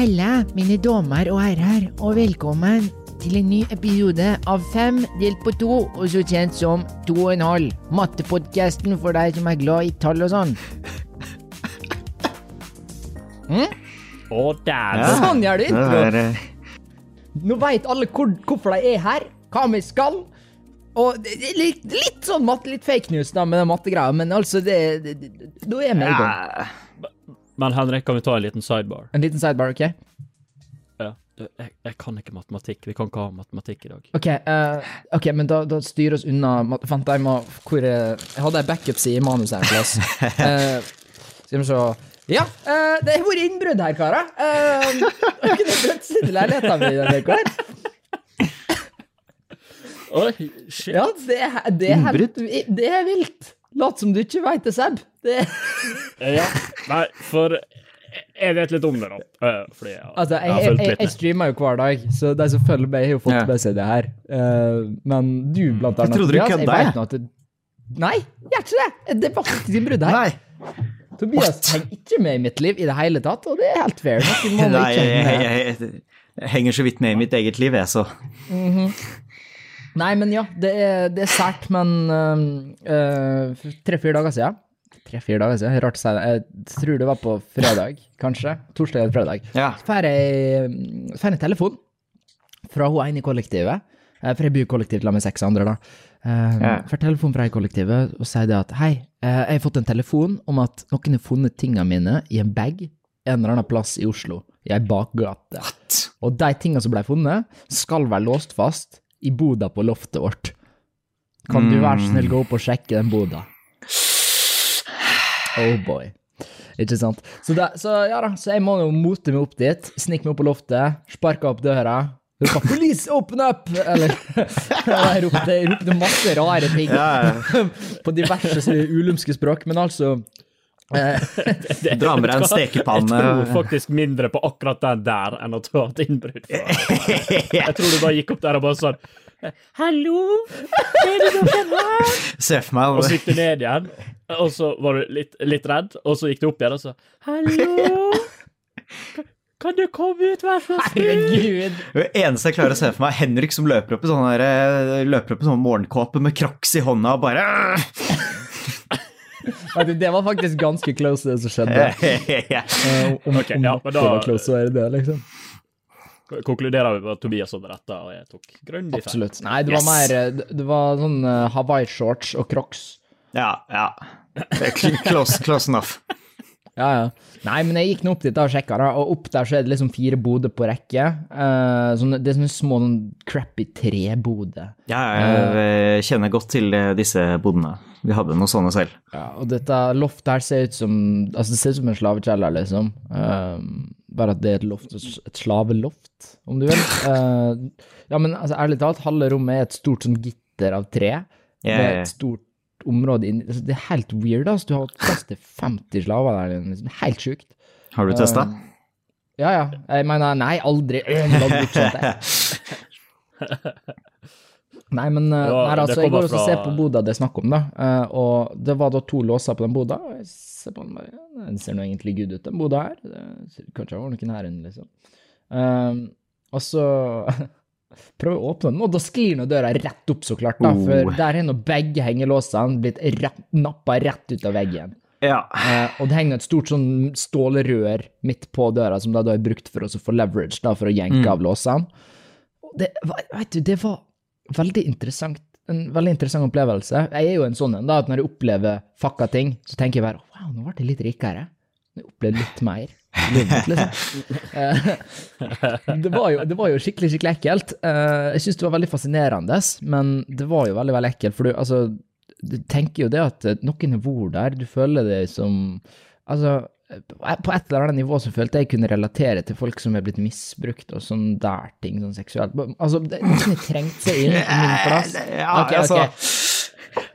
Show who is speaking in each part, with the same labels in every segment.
Speaker 1: Halla, mine damer og herrer, og velkommen til en ny episode av Fem delt på to, og så kjent som To og en halv. Mattepodkasten for deg som er glad i tall og sånn.
Speaker 2: Å, dæven.
Speaker 3: Ja.
Speaker 1: Sånn gjør du
Speaker 3: Det
Speaker 1: intro. Nå veit alle hvor, hvorfor de er her, hva vi skal. Og litt, litt sånn matte, litt fake news da med den mattegreia, men altså, det, det, det Da er vi i gang.
Speaker 2: Men Henrik, kan vi ta en liten sidebar?
Speaker 1: En liten sidebar, OK?
Speaker 2: Ja. Jeg, jeg kan ikke matematikk. Vi kan ikke ha matematikk i dag.
Speaker 1: Ok, uh, okay men da, da styrer oss unna Vent, Fant jeg må hvor er jeg hadde ei backup-side i manuset her en plass. Eh, skal vi se Ja, uh, det har vært innbrudd her, karer. Uh, kunne brøtt seg til leiligheten min denne uka her.
Speaker 2: Oi, shit.
Speaker 1: Ja, det, det, det, det er vilt. Lat som du ikke veit det, Seb. Det,
Speaker 2: Ja. Nei, for jeg vet litt om det, da. Eh, Fordi jeg,
Speaker 1: altså, jeg,
Speaker 2: jeg
Speaker 1: jeg, jeg, jeg streamer jo hver dag, så de som følger meg, har jo fått
Speaker 3: Ja.
Speaker 1: med seg det her. Eh, men du, blant annet,
Speaker 3: trodde du kødda,
Speaker 1: jeg
Speaker 3: jeg.
Speaker 1: at det Nei, gjør ikke det! Det var faktisk innbrudd her.
Speaker 3: Nei,
Speaker 1: Tobias henger ikke med i mitt liv i det hele tatt, og det er helt fair.
Speaker 3: Nei
Speaker 1: ikke
Speaker 3: jeg, jeg, jeg, jeg henger så vidt med i mitt eget liv, jeg, så
Speaker 1: Nei, men ja, det er, det er sært, men uh, tre-fire dager siden Tre-fire dager siden, rart å si det. Jeg tror det var på fredag, kanskje. Torsdag eller fredag.
Speaker 3: ja.
Speaker 1: Så får jeg, en telefon fra hun ene i kollektivet. eh, For jeg bor kollektivt sammen med seks andre, da.
Speaker 3: Ja.
Speaker 1: Får telefon fra ei kollektivet og sier det at hei, jeg har fått en telefon om at noen har funnet tingene mine i en bag en eller annen plass i Oslo, i ei bakgate. Og de tingene som ble funnet, skal være låst fast i boda på loftet vårt. Kan du være snill gå opp og sjekke den boda? Oh boy. Ikke sant? Så, da, så ja da, så jeg må jo mote meg opp dit, snike meg opp på loftet, sparke opp døra, Ropa 'Police, open up!' Eller jeg ropte, jeg ropte masse rare ting
Speaker 3: Ja,
Speaker 1: på diverse ulumske språk, men altså
Speaker 3: Dra med deg en
Speaker 2: Jeg tror faktisk mindre på akkurat den der enn å ta et innbrudd. fra. Jeg tror du bare gikk opp der og bare sånn Hallo, er det noen her?
Speaker 3: Se for
Speaker 2: Og så
Speaker 3: meg
Speaker 2: gikk du ned igjen, og så var du litt, litt redd, og så gikk du opp igjen og så Hallo, kan du komme ut, vær så snill?
Speaker 1: Herregud.
Speaker 3: Det eneste jeg klarer å se for meg, er Henrik som løper opp i sånn eh, sånn morgenkåpe med crocs i hånda og bare
Speaker 1: Det var faktisk ganske close, det som skjedde. Eh, om
Speaker 2: Ok,
Speaker 1: om
Speaker 2: ja, da-
Speaker 1: var close, så er det det, liksom.
Speaker 2: Konkluderer vi på at Tobias hadde retta, og jeg tok grundig feil.
Speaker 1: Absolutt. Nei, det var
Speaker 3: Yes.
Speaker 1: mer eh, Det var sånn uh, Hawaii-shorts og crocs.
Speaker 3: Ja, ja. Close, close enough.
Speaker 1: Ja, ja. Nei, men jeg gikk nå opp dit da og sjekka, og opp der så er det liksom fire boder på rekke. Uh, sånne, det er sånne små, sånn crappy treboder.
Speaker 3: Ja, jeg eh, kjenner godt til eh, disse bodene. Vi hadde noen sånne selv.
Speaker 1: Ja, og dette loftet her ser ut som Altså, det ser ut som en slavekjeller, liksom. Eh, bare at det er et loft, et slaveloft, om du vil. Uh, ja, men altså, ærlig talt, halve rommet er et stort sånn gitter av tre. Yeah.
Speaker 3: Ja.
Speaker 1: et stort område inni altså, Det er helt weird, altså. Du har plass til 50 slaver der. Liksom. Helt sjukt.
Speaker 3: Har du testa?
Speaker 1: Ja, ja. Jeg mener, nei, aldri. Jeg Nei, men
Speaker 2: Ja,
Speaker 1: nei, altså, jeg går også og
Speaker 2: fra-
Speaker 1: ser på boda det er snakk om, da. eh, og det var da to låser på den boda. og jeg ser på den bare, Den ser nå egentlig good ut, den boda her. Det Kanskje jeg har noen her inne, liksom. Um, og så prøver jeg å åpne den, og da sklir nå døra rett opp, så klart. da, For
Speaker 3: Oh.
Speaker 1: der har nå begge hengelåsene blitt rett, nappa rett ut av veggen.
Speaker 3: Ja.
Speaker 1: Uh, og det henger et stort sånn stålrør midt på døra, som da, da er brukt for å få leverage, da, for å jenke av låsene. Det, vet du, det var veldig interessant. En veldig interessant opplevelse. Jeg er jo en sånn en, da, at når jeg opplever fucka ting, så tenker jeg bare wow, nå ble jeg litt rikere. Jeg opplevde litt mer. Eh, det, var jo, det var jo skikkelig, skikkelig ekkelt. Eh, jeg syns det var veldig fascinerende, men det var jo veldig, veldig ekkelt. For du, altså, du tenker jo det at noen har vært der, du føler det som Altså, på et eller annet nivå så følte jeg kunne relatere til folk som er blitt misbrukt og sånn der ting, sånn seksuelt. Altså, det, trengt seg inn i min plass.
Speaker 3: Ja,
Speaker 1: Ok,
Speaker 3: altså,
Speaker 1: ok.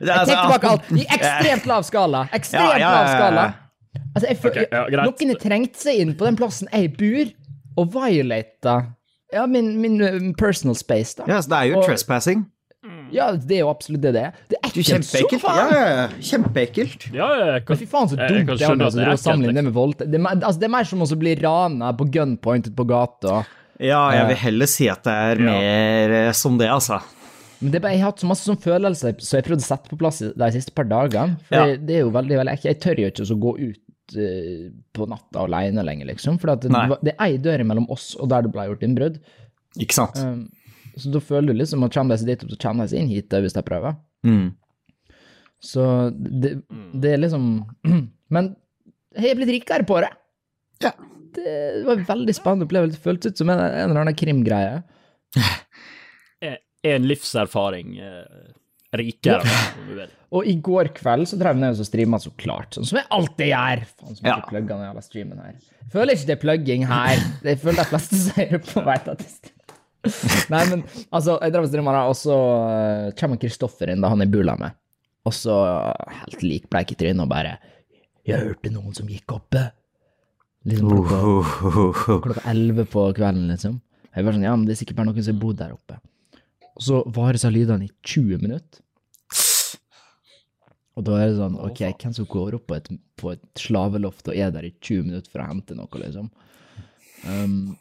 Speaker 3: er
Speaker 1: Jeg
Speaker 3: tenker
Speaker 1: tek tilbake alt. I ekstremt lav skala. Ekstremt lav skala. Altså, jeg føler,
Speaker 2: Ok, ja,
Speaker 1: noen seg inn på den plassen jeg bor, og violata ja, min, min uh, personal space, da.
Speaker 3: Ja, så det er jo
Speaker 1: Og-
Speaker 3: trespassing.
Speaker 1: Ja, det er jo absolutt det det er. Det er ekkelt som
Speaker 3: kjempeekkelt.
Speaker 1: faen!
Speaker 3: Ja, ja, ja. Kjempeekkelt.
Speaker 2: Ja, jeg
Speaker 1: Men fy faen, så
Speaker 2: jeg- jeg
Speaker 1: dumt
Speaker 2: kan
Speaker 1: det er
Speaker 2: skjønne
Speaker 1: å
Speaker 2: at det er
Speaker 1: altså, sammenligne det med voldtekt. Det, er mer- altså, det er mer som å bli rana på gunpoint på gata.
Speaker 3: Ja, jeg vil heller si at det er
Speaker 2: Ja.
Speaker 3: mer eh, som det, altså.
Speaker 1: Men det er bare, jeg har hatt så masse sånn følelser så jeg prøvde å sette på plass de siste par dagene. For
Speaker 3: Ja.
Speaker 1: det, det er jo veldig, veldig ekkelt. Jeg tør jo ikke å gå ut eh, på natta alene lenger, liksom. For at det,
Speaker 3: Nei.
Speaker 1: det er ei dør mellom oss og der det ble gjort innbrudd.
Speaker 3: Ikke sant?
Speaker 1: Um, så da føler du liksom at kommer de seg dit opp, så kommer de seg inn hit da, hvis de prøver.
Speaker 3: Mm.
Speaker 1: Så det, det er liksom Men jeg er blitt rikere på det.
Speaker 3: Ja.
Speaker 1: Det var en veldig spennende opplevelse. Det føltes ut som en, en eller annen krimgreie.
Speaker 2: er en livserfaring eh, rikere. om du vil.
Speaker 1: Og i går kveld så drev jeg og streama så klart, sånn som jeg alltid gjør. Faen, som
Speaker 3: Ja.
Speaker 1: her. Jeg føler ikke det er plugging her. Jeg føler de fleste sier det på vei til at det. Nei, men altså, jeg drev og streama, og så uh, kommer Kristoffer inn, da han er bula med. Og så helt lik bleik i trynet og bare 'Jeg hørte noen som gikk oppe'. Liksom klokka,
Speaker 3: Uh,
Speaker 1: klokka 11 på kvelden, liksom. Jeg var sånn, ja, men det er sikkert bare noen som har bodd der oppe. Og så varer så lydene i 20 minutter. Og da er det sånn, ok, hvem som går opp på et, på et slaveloft og er der i 20 minutter for å hente noe, liksom? Um,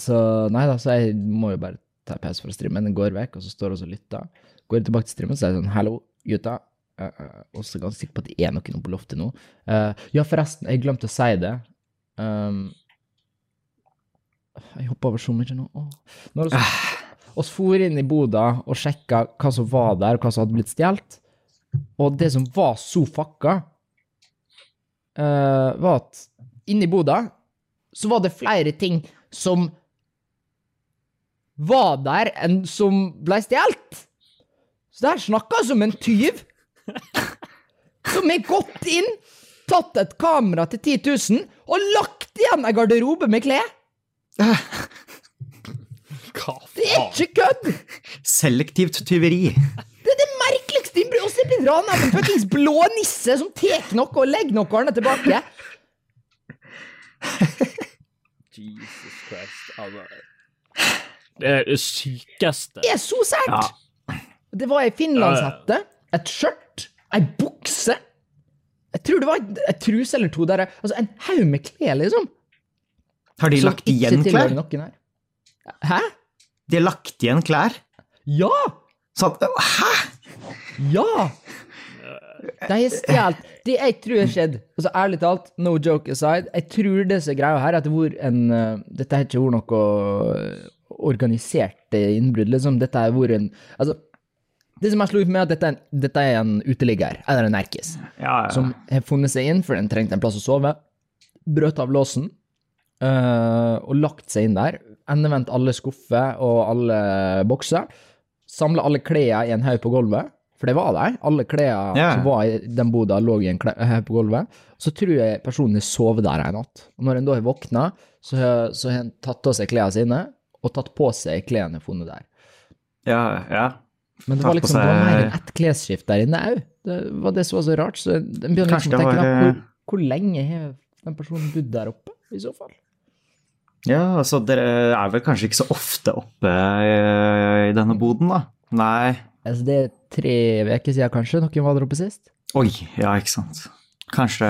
Speaker 1: så nei da, så jeg må jo bare ta pause fra streamen. Den går vekk, og så står vi og lytter. Går jeg tilbake til streamen, så er det sånn, hallo, gutta. Uh, uh, og så er ganske sikker på at det er noen på loftet nå. Uh, ja, forresten, jeg glemte å si det. Um, jeg hopper over så mye nå. Oh. Når vi oss for inn i boda og sjekka hva som var der, og hva som hadde blitt stjålet, og det som var så fucka, uh, var at inni boda så var det flere ting som var der, en som ble stjålet. Så der snakka som en tyv. Som har gått inn, tatt et kamera til 10 000 og lagt igjen ei garderobe med klær.
Speaker 2: Hva
Speaker 1: Det er ikke kødd!
Speaker 3: Selektivt tyveri.
Speaker 1: Det er det merkeligste innbruddet! Og så det blitt rana av en fuckings blå nisse som tar noe og legger noe annet tilbake.
Speaker 2: Jesus Christ. Altså. Det det sykeste.
Speaker 1: Det er så sært! Det var ei finlandshette, et skjørt, ei bukse Jeg tror det var ei truse eller to der Altså, en haug med klær, liksom.
Speaker 3: Har de
Speaker 1: som
Speaker 3: lagt igjen klær?
Speaker 1: Hæ?
Speaker 3: De har lagt igjen klær?
Speaker 1: Ja!
Speaker 3: Sånn, hæ?
Speaker 1: Ja! De har stjålet Det jeg tror har skjedd, altså ærlig talt, no joke aside, jeg tror det som er greia her, er at det hvor en eh, Dette har ikke vært noe organisert innbrudd, liksom. Dette har vært en Altså, det som jeg slo ut med, er at dette er dette er en uteligger, eller en erkis,
Speaker 3: Ja, ja.
Speaker 1: som har funnet seg inn, for den trengte en plass å sove, brøt av låsen, øh, og lagt seg inn der, endevendt alle skuffer og alle bokser, samla alle klærne i en haug på gulvet, for det var der. Alle klærne
Speaker 3: Ja.
Speaker 1: som var i den boda, lå i en haug på gulvet. Så tror jeg personen har sovet der en natt. Og når en da har våkna, så har en tatt av seg klærne sine, og tatt på seg klærne funnet der.
Speaker 3: ja, ja.
Speaker 1: Men det
Speaker 3: Tatt
Speaker 1: var
Speaker 3: liksom
Speaker 1: liksom det var mer enn ett klesskift der inne òg. Det var det som var så rart. Så en begynner liksom å tenke
Speaker 3: var,
Speaker 1: hvor,
Speaker 3: eh,
Speaker 1: hvor lenge har den personen bodd der oppe, i så fall?
Speaker 3: Ja, altså dere er vel kanskje ikke så ofte oppe i, i denne boden, da? Nei.
Speaker 1: Altså, det er tre uker siden kanskje noen var der oppe sist.
Speaker 3: Oi, ja, ikke sant. Kanskje,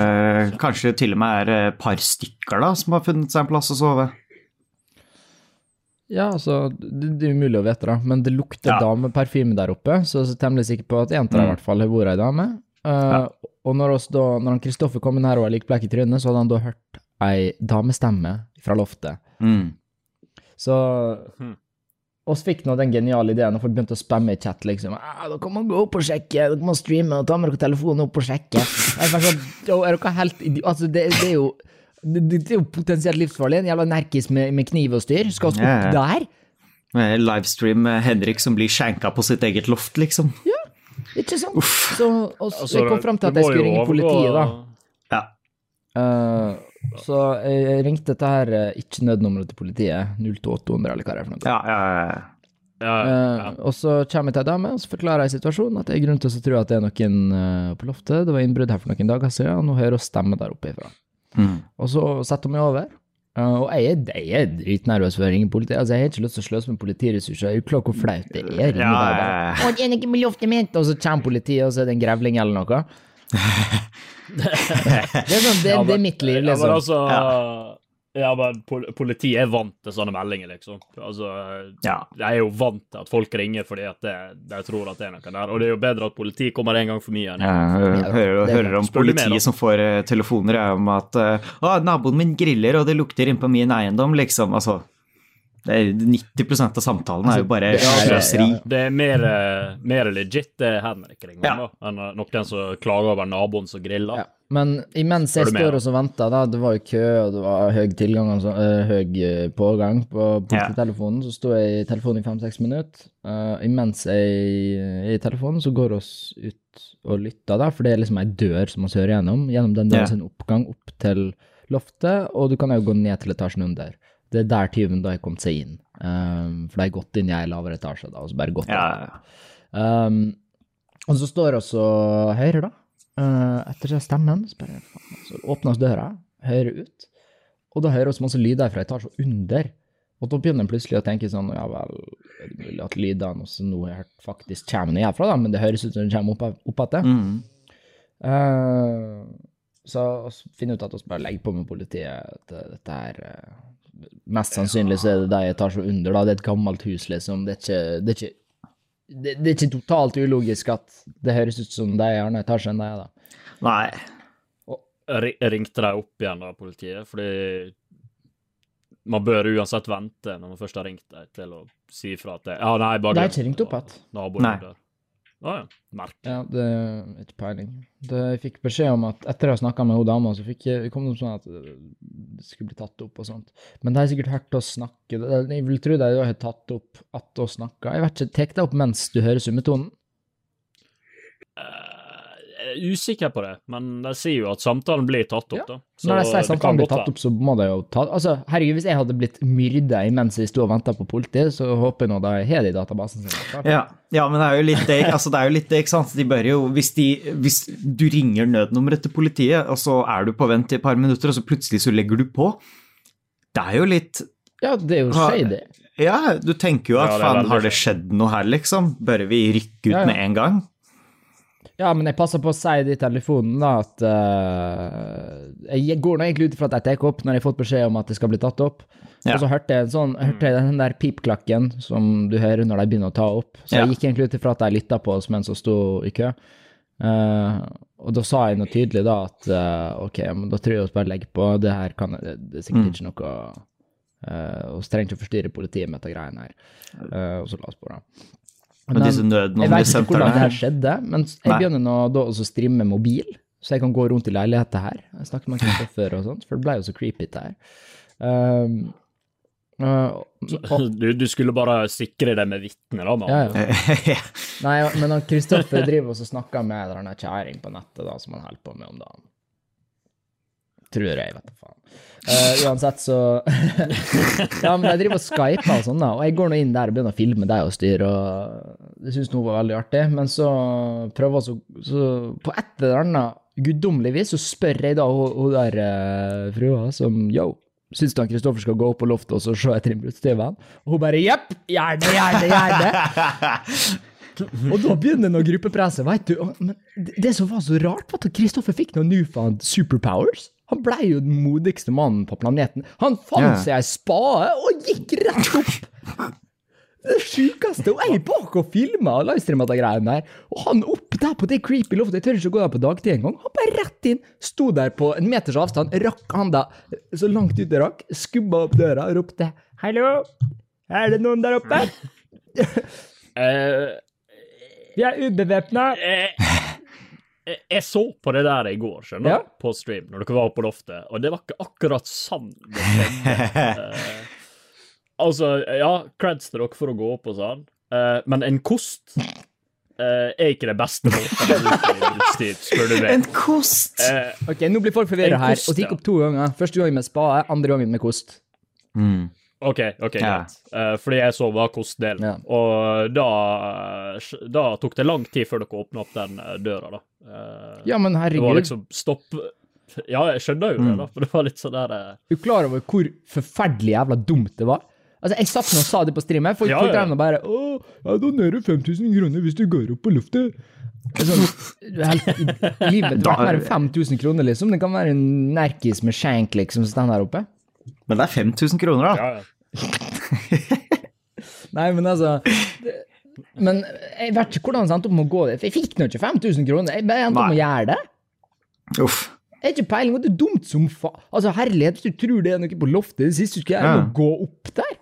Speaker 3: kanskje til og med er et par stykker da, som har funnet seg en plass å sove.
Speaker 1: Ja, altså, det, det er umulig å vite, da, men det lukter
Speaker 3: Ja.
Speaker 1: dameparfyme der oppe, så jeg er temmelig sikker på at en av dem i
Speaker 3: Mm.
Speaker 1: hvert fall har vært ei dame. Uh, Og når, da, når han Kristoffer kom inn her og var likbleik i trynet, så hadde han da hørt ei damestemme fra loftet.
Speaker 3: Mm.
Speaker 1: Så
Speaker 2: Mhm.
Speaker 1: oss fikk nå den geniale ideen, og folk begynte å spamme i chat, liksom. Ah, 'Dere må gå opp og sjekke, dere må streame og ta med dere telefonen opp og sjekke'. Er sånn, «Jo, er dere helt idiot... Altså, det, det er jo det, det er jo potensielt livsfarlig. En jævla nerkis med, med kniv og styr. Skal oss opp
Speaker 3: Ja, ja.
Speaker 1: der?
Speaker 3: Livestream med Henrik som blir skjenka på sitt eget loft, liksom.
Speaker 1: Ikke sant? Så og,
Speaker 2: Altså,
Speaker 1: jeg kom fram til at jeg skulle ringe politiet, da.
Speaker 3: Ja.
Speaker 1: Uh, så jeg ringte dette her eh, ikke nødnummeret til politiet, 02800 eller hva det er for noe.
Speaker 3: Ja, ja, ja.
Speaker 2: Ja, ja.
Speaker 1: Uh, og så kommer jeg til ei dame og så forklarer jeg situasjonen. At det er grunn til å tro at det er noen uh, på loftet. Det var innbrudd her for noen dager siden, og nå hører vi stemme der oppe ifra.
Speaker 3: Mm.
Speaker 1: Og så setter hun meg over, Uh, og jeg er, jeg er dritnervøs for å ringe politiet. Altså, jeg har ikke lyst til å sløse med politiressurser. Jeg er jo klar hvor flaut det er. Ringe
Speaker 3: Ja, ja, ja.
Speaker 1: Å, det er noe med loftet mitt! Og så kommer politiet, og så er det en grevling eller noe. det er sånn, det,
Speaker 2: Ja,
Speaker 1: det er mitt liv,
Speaker 2: Ja, men
Speaker 1: liksom.
Speaker 2: altså Ja, men politiet er vant til sånne meldinger, liksom. Altså,
Speaker 3: Ja.
Speaker 2: De er jo vant til at folk ringer fordi at det, de tror at det er noe der. Og det er jo bedre at politiet kommer en gang for mye enn
Speaker 3: Jeg hører,
Speaker 1: Ja,
Speaker 3: hører,
Speaker 1: er
Speaker 3: om politiet som får eh, telefoner ja, om at eh, å, 'Naboen min griller, og det lukter inn på min eiendom', liksom. Altså, det er, 90% av samtalen er jo bare
Speaker 1: det er-
Speaker 3: sløseri.
Speaker 1: ja, ja.
Speaker 2: Det er mer, eh, mer legit det Henrik ringer
Speaker 3: Ja.
Speaker 2: om, enn eh, noen som klager over naboen som griller.
Speaker 1: Ja. Men imens jeg står og venter, da, det var jo kø, og det var høy tilgang altså, så, eh, høy eh, pågang på polititelefonen, så sto jeg i telefonen i fem-seks minutter. Uh, imens jeg er i telefonen, så går oss ut og lytter, da, for det er liksom ei dør som vi hører gjennom. Gjennom den døren
Speaker 3: Ja.
Speaker 1: en oppgang opp til loftet, og du kan jo gå ned til etasjen under. Det er der tyven da har kommet seg inn. um, for de har gått inn i ei lavere etasje, da, og så bare gått
Speaker 3: Ja,
Speaker 1: Um, og så står vi og hører, da. Uh, etter den stemmen, så bare faen, så åpnes døra, hører ut, og da hører vi masse lyder fra etasjen under. Og da begynner en plutselig å tenke sånn, ja vel, er det mulig at lydene også nå har hørt faktisk kommer herfra, da, men det høres ut som de kommer opp, opp etter.
Speaker 3: Mm.
Speaker 1: Uh, så vi finner ut at vi bare legger på med politiet at dette her uh, Mest sannsynlig så er det de etasjen under, da. Det er et gammelt hus, liksom. Det er ikke, det er ikke, det, det er ikke totalt ulogisk at det høres ut som de er i annen etasje enn de er, da.
Speaker 3: Nei.
Speaker 2: Og, Ringte de opp igjen da, politiet? Fordi man bør uansett vente når man først har ringt dem, til å si ifra at det Ja, nei, bare
Speaker 1: De har
Speaker 2: glem
Speaker 1: ikke ringt opp igjen.
Speaker 2: Naboen er der. Å ja. Merk.
Speaker 1: Ja, det er ikke peiling. Det, jeg fikk beskjed om at etter å ha snakka med hun dama, så fikk jeg, kom det opp sånn at uh, det skulle bli tatt opp og sånt. Men de har sikkert hørt oss snakke. Jeg vil tro de har tatt opp at oss snakka. Jeg vet ikke, tek det opp mens du hører summetonen?
Speaker 2: Eh, Jeg er usikker på det, men de sier jo at samtalen blir tatt opp,
Speaker 1: Ja.
Speaker 2: da. Så
Speaker 1: Når de sier samtalen blir tatt opp, så må de jo ta Altså, herregud, hvis jeg hadde blitt myrda imens jeg sto og venta på politiet, så håper jeg nå de har det i databasen sin.
Speaker 3: Ja, ja, men det er jo litt det, altså det er jo litt det, ikke sant. De bør jo, hvis, de, hvis du ringer nødnummeret til politiet, og så er du på vent i et par minutter, og så plutselig så legger du på Det er jo litt
Speaker 1: Ja, det er jo
Speaker 3: Ha-
Speaker 1: shady.
Speaker 3: Ja, du tenker jo at
Speaker 2: Ja,
Speaker 3: faen, har det skjedd noe her, liksom? Bør vi rykke ut
Speaker 1: Ja, ja.
Speaker 3: med en gang?
Speaker 1: Ja, men jeg passer på å si det i telefonen, da, at uh, Jeg går nå egentlig ut ifra at jeg tar opp når jeg har fått beskjed om at det skal bli tatt opp.
Speaker 3: Ja.
Speaker 1: Og så hørte jeg, en sånn, hørte jeg den der pipklakken som du hører når de begynner å ta opp. Så
Speaker 3: Ja.
Speaker 1: jeg gikk egentlig ut ifra at de lytta på oss mens vi sto i kø. Uh, og da sa jeg noe tydelig da at uh, ok, men da tror jeg vi bare legger på. Det her kan Det det er sikkert
Speaker 3: Mm.
Speaker 1: ikke noe uh, Vi trenger ikke å forstyrre politiet med dette greiene her. Og så la oss på, da.
Speaker 3: Men disse
Speaker 1: jeg vet ikke hvordan det her skjedde, men jeg
Speaker 3: Nei.
Speaker 1: begynner nå da å streame mobil, så jeg kan gå rundt i leiligheten her. Jeg snakket med Kristoffer og sånt, for det ble jo så creepy det her. Um, uh, og,
Speaker 2: Du, du skulle bare sikre deg med vitner, da. med
Speaker 1: ja, ja. Nei, men Kristoffer driver og snakker med en kjæring på nettet da, som han holder på med om dagen. Tror jeg, vet du faen. Uh, uansett så Ja, men jeg driver og skyper og sånn, da, og jeg går nå inn der og begynner å filme deg og styre, og det syns hun var veldig artig, men så prøver jeg så, så På et eller annet guddommelig vis så spør jeg da hun, der uh, frua som Yo, syns du han Kristoffer skal gå opp på loftet og så se etter innbruddstyvene? Og hun bare jepp, gjerne, gjerne, gjerne. Og da begynner noe gruppepresse, vet du. Men det det som var så rart, var at Kristoffer fikk noen newfound superpowers. Han ble jo den modigste mannen på planeten. Han fant
Speaker 3: yeah.
Speaker 1: seg ei spade og gikk rett opp! Det sjukeste. Og jeg er bak og filma og livestreama de greiene der. Og han opp der på det creepy loftet. Jeg tør ikke å gå der på dagtid engang. Han bare rett inn. Sto der på en meters avstand, rakk handa så langt ut det rakk, skubba opp døra og ropte 'Hallo, er det noen der oppe?'
Speaker 2: Eh,
Speaker 1: Vi er ubevæpna.
Speaker 2: eh, jeg, så på det der i går, skjønner du,
Speaker 1: Ja.
Speaker 2: på stream, når dere var på loftet, og det var ikke akkurat sånn det skjedde. Eh, altså, ja, creds til dere for å gå opp og sånn, uh, men en kost uh, er ikke det beste måten å spør du
Speaker 3: En kost!
Speaker 1: Ok, nå blir folk forvirra her.
Speaker 2: kost,
Speaker 1: Og det gikk opp to ganger. Første gangen med spade, andre gangen med kost.
Speaker 3: Mm.
Speaker 2: OK, ok,
Speaker 3: Ja.
Speaker 2: greit. Eh, fordi jeg så var kostdelen.
Speaker 1: Ja.
Speaker 2: Og da, eh, da tok det lang tid før dere åpna opp den eh, døra, da. Eh,
Speaker 1: Ja, men herregud.
Speaker 2: det var liksom stopp Ja, jeg skjønner jo det, da, for det var litt sånn der Du
Speaker 1: Er klar over hvor forferdelig jævla dumt det var? Altså, Jeg satt nå og sa det på streamen. Folk,
Speaker 2: Ja,
Speaker 1: folk
Speaker 2: ja.
Speaker 1: drev nå bare Å, jeg donerer 5000 kroner hvis du går opp på luftet. Sånn, du helt, livet kan være 5000 kroner, liksom. Det kan være en nerkis med skjenk, liksom, som står der oppe.
Speaker 3: Men det er 5000 kroner, da.
Speaker 2: Ja, ja.
Speaker 1: Nei, men altså det, Men jeg vet ikke hvordan det endte opp med å gå det. Jeg fikk nå ikke 5000 kroner. Jeg bare endte opp med å gjøre det.
Speaker 3: Uff.
Speaker 1: Jeg har ikke peiling, og det er dumt som faen. Altså, herlighet, hvis du tror det er noe på loftet, det siste gjøre, er
Speaker 3: Ja.
Speaker 1: gå opp der.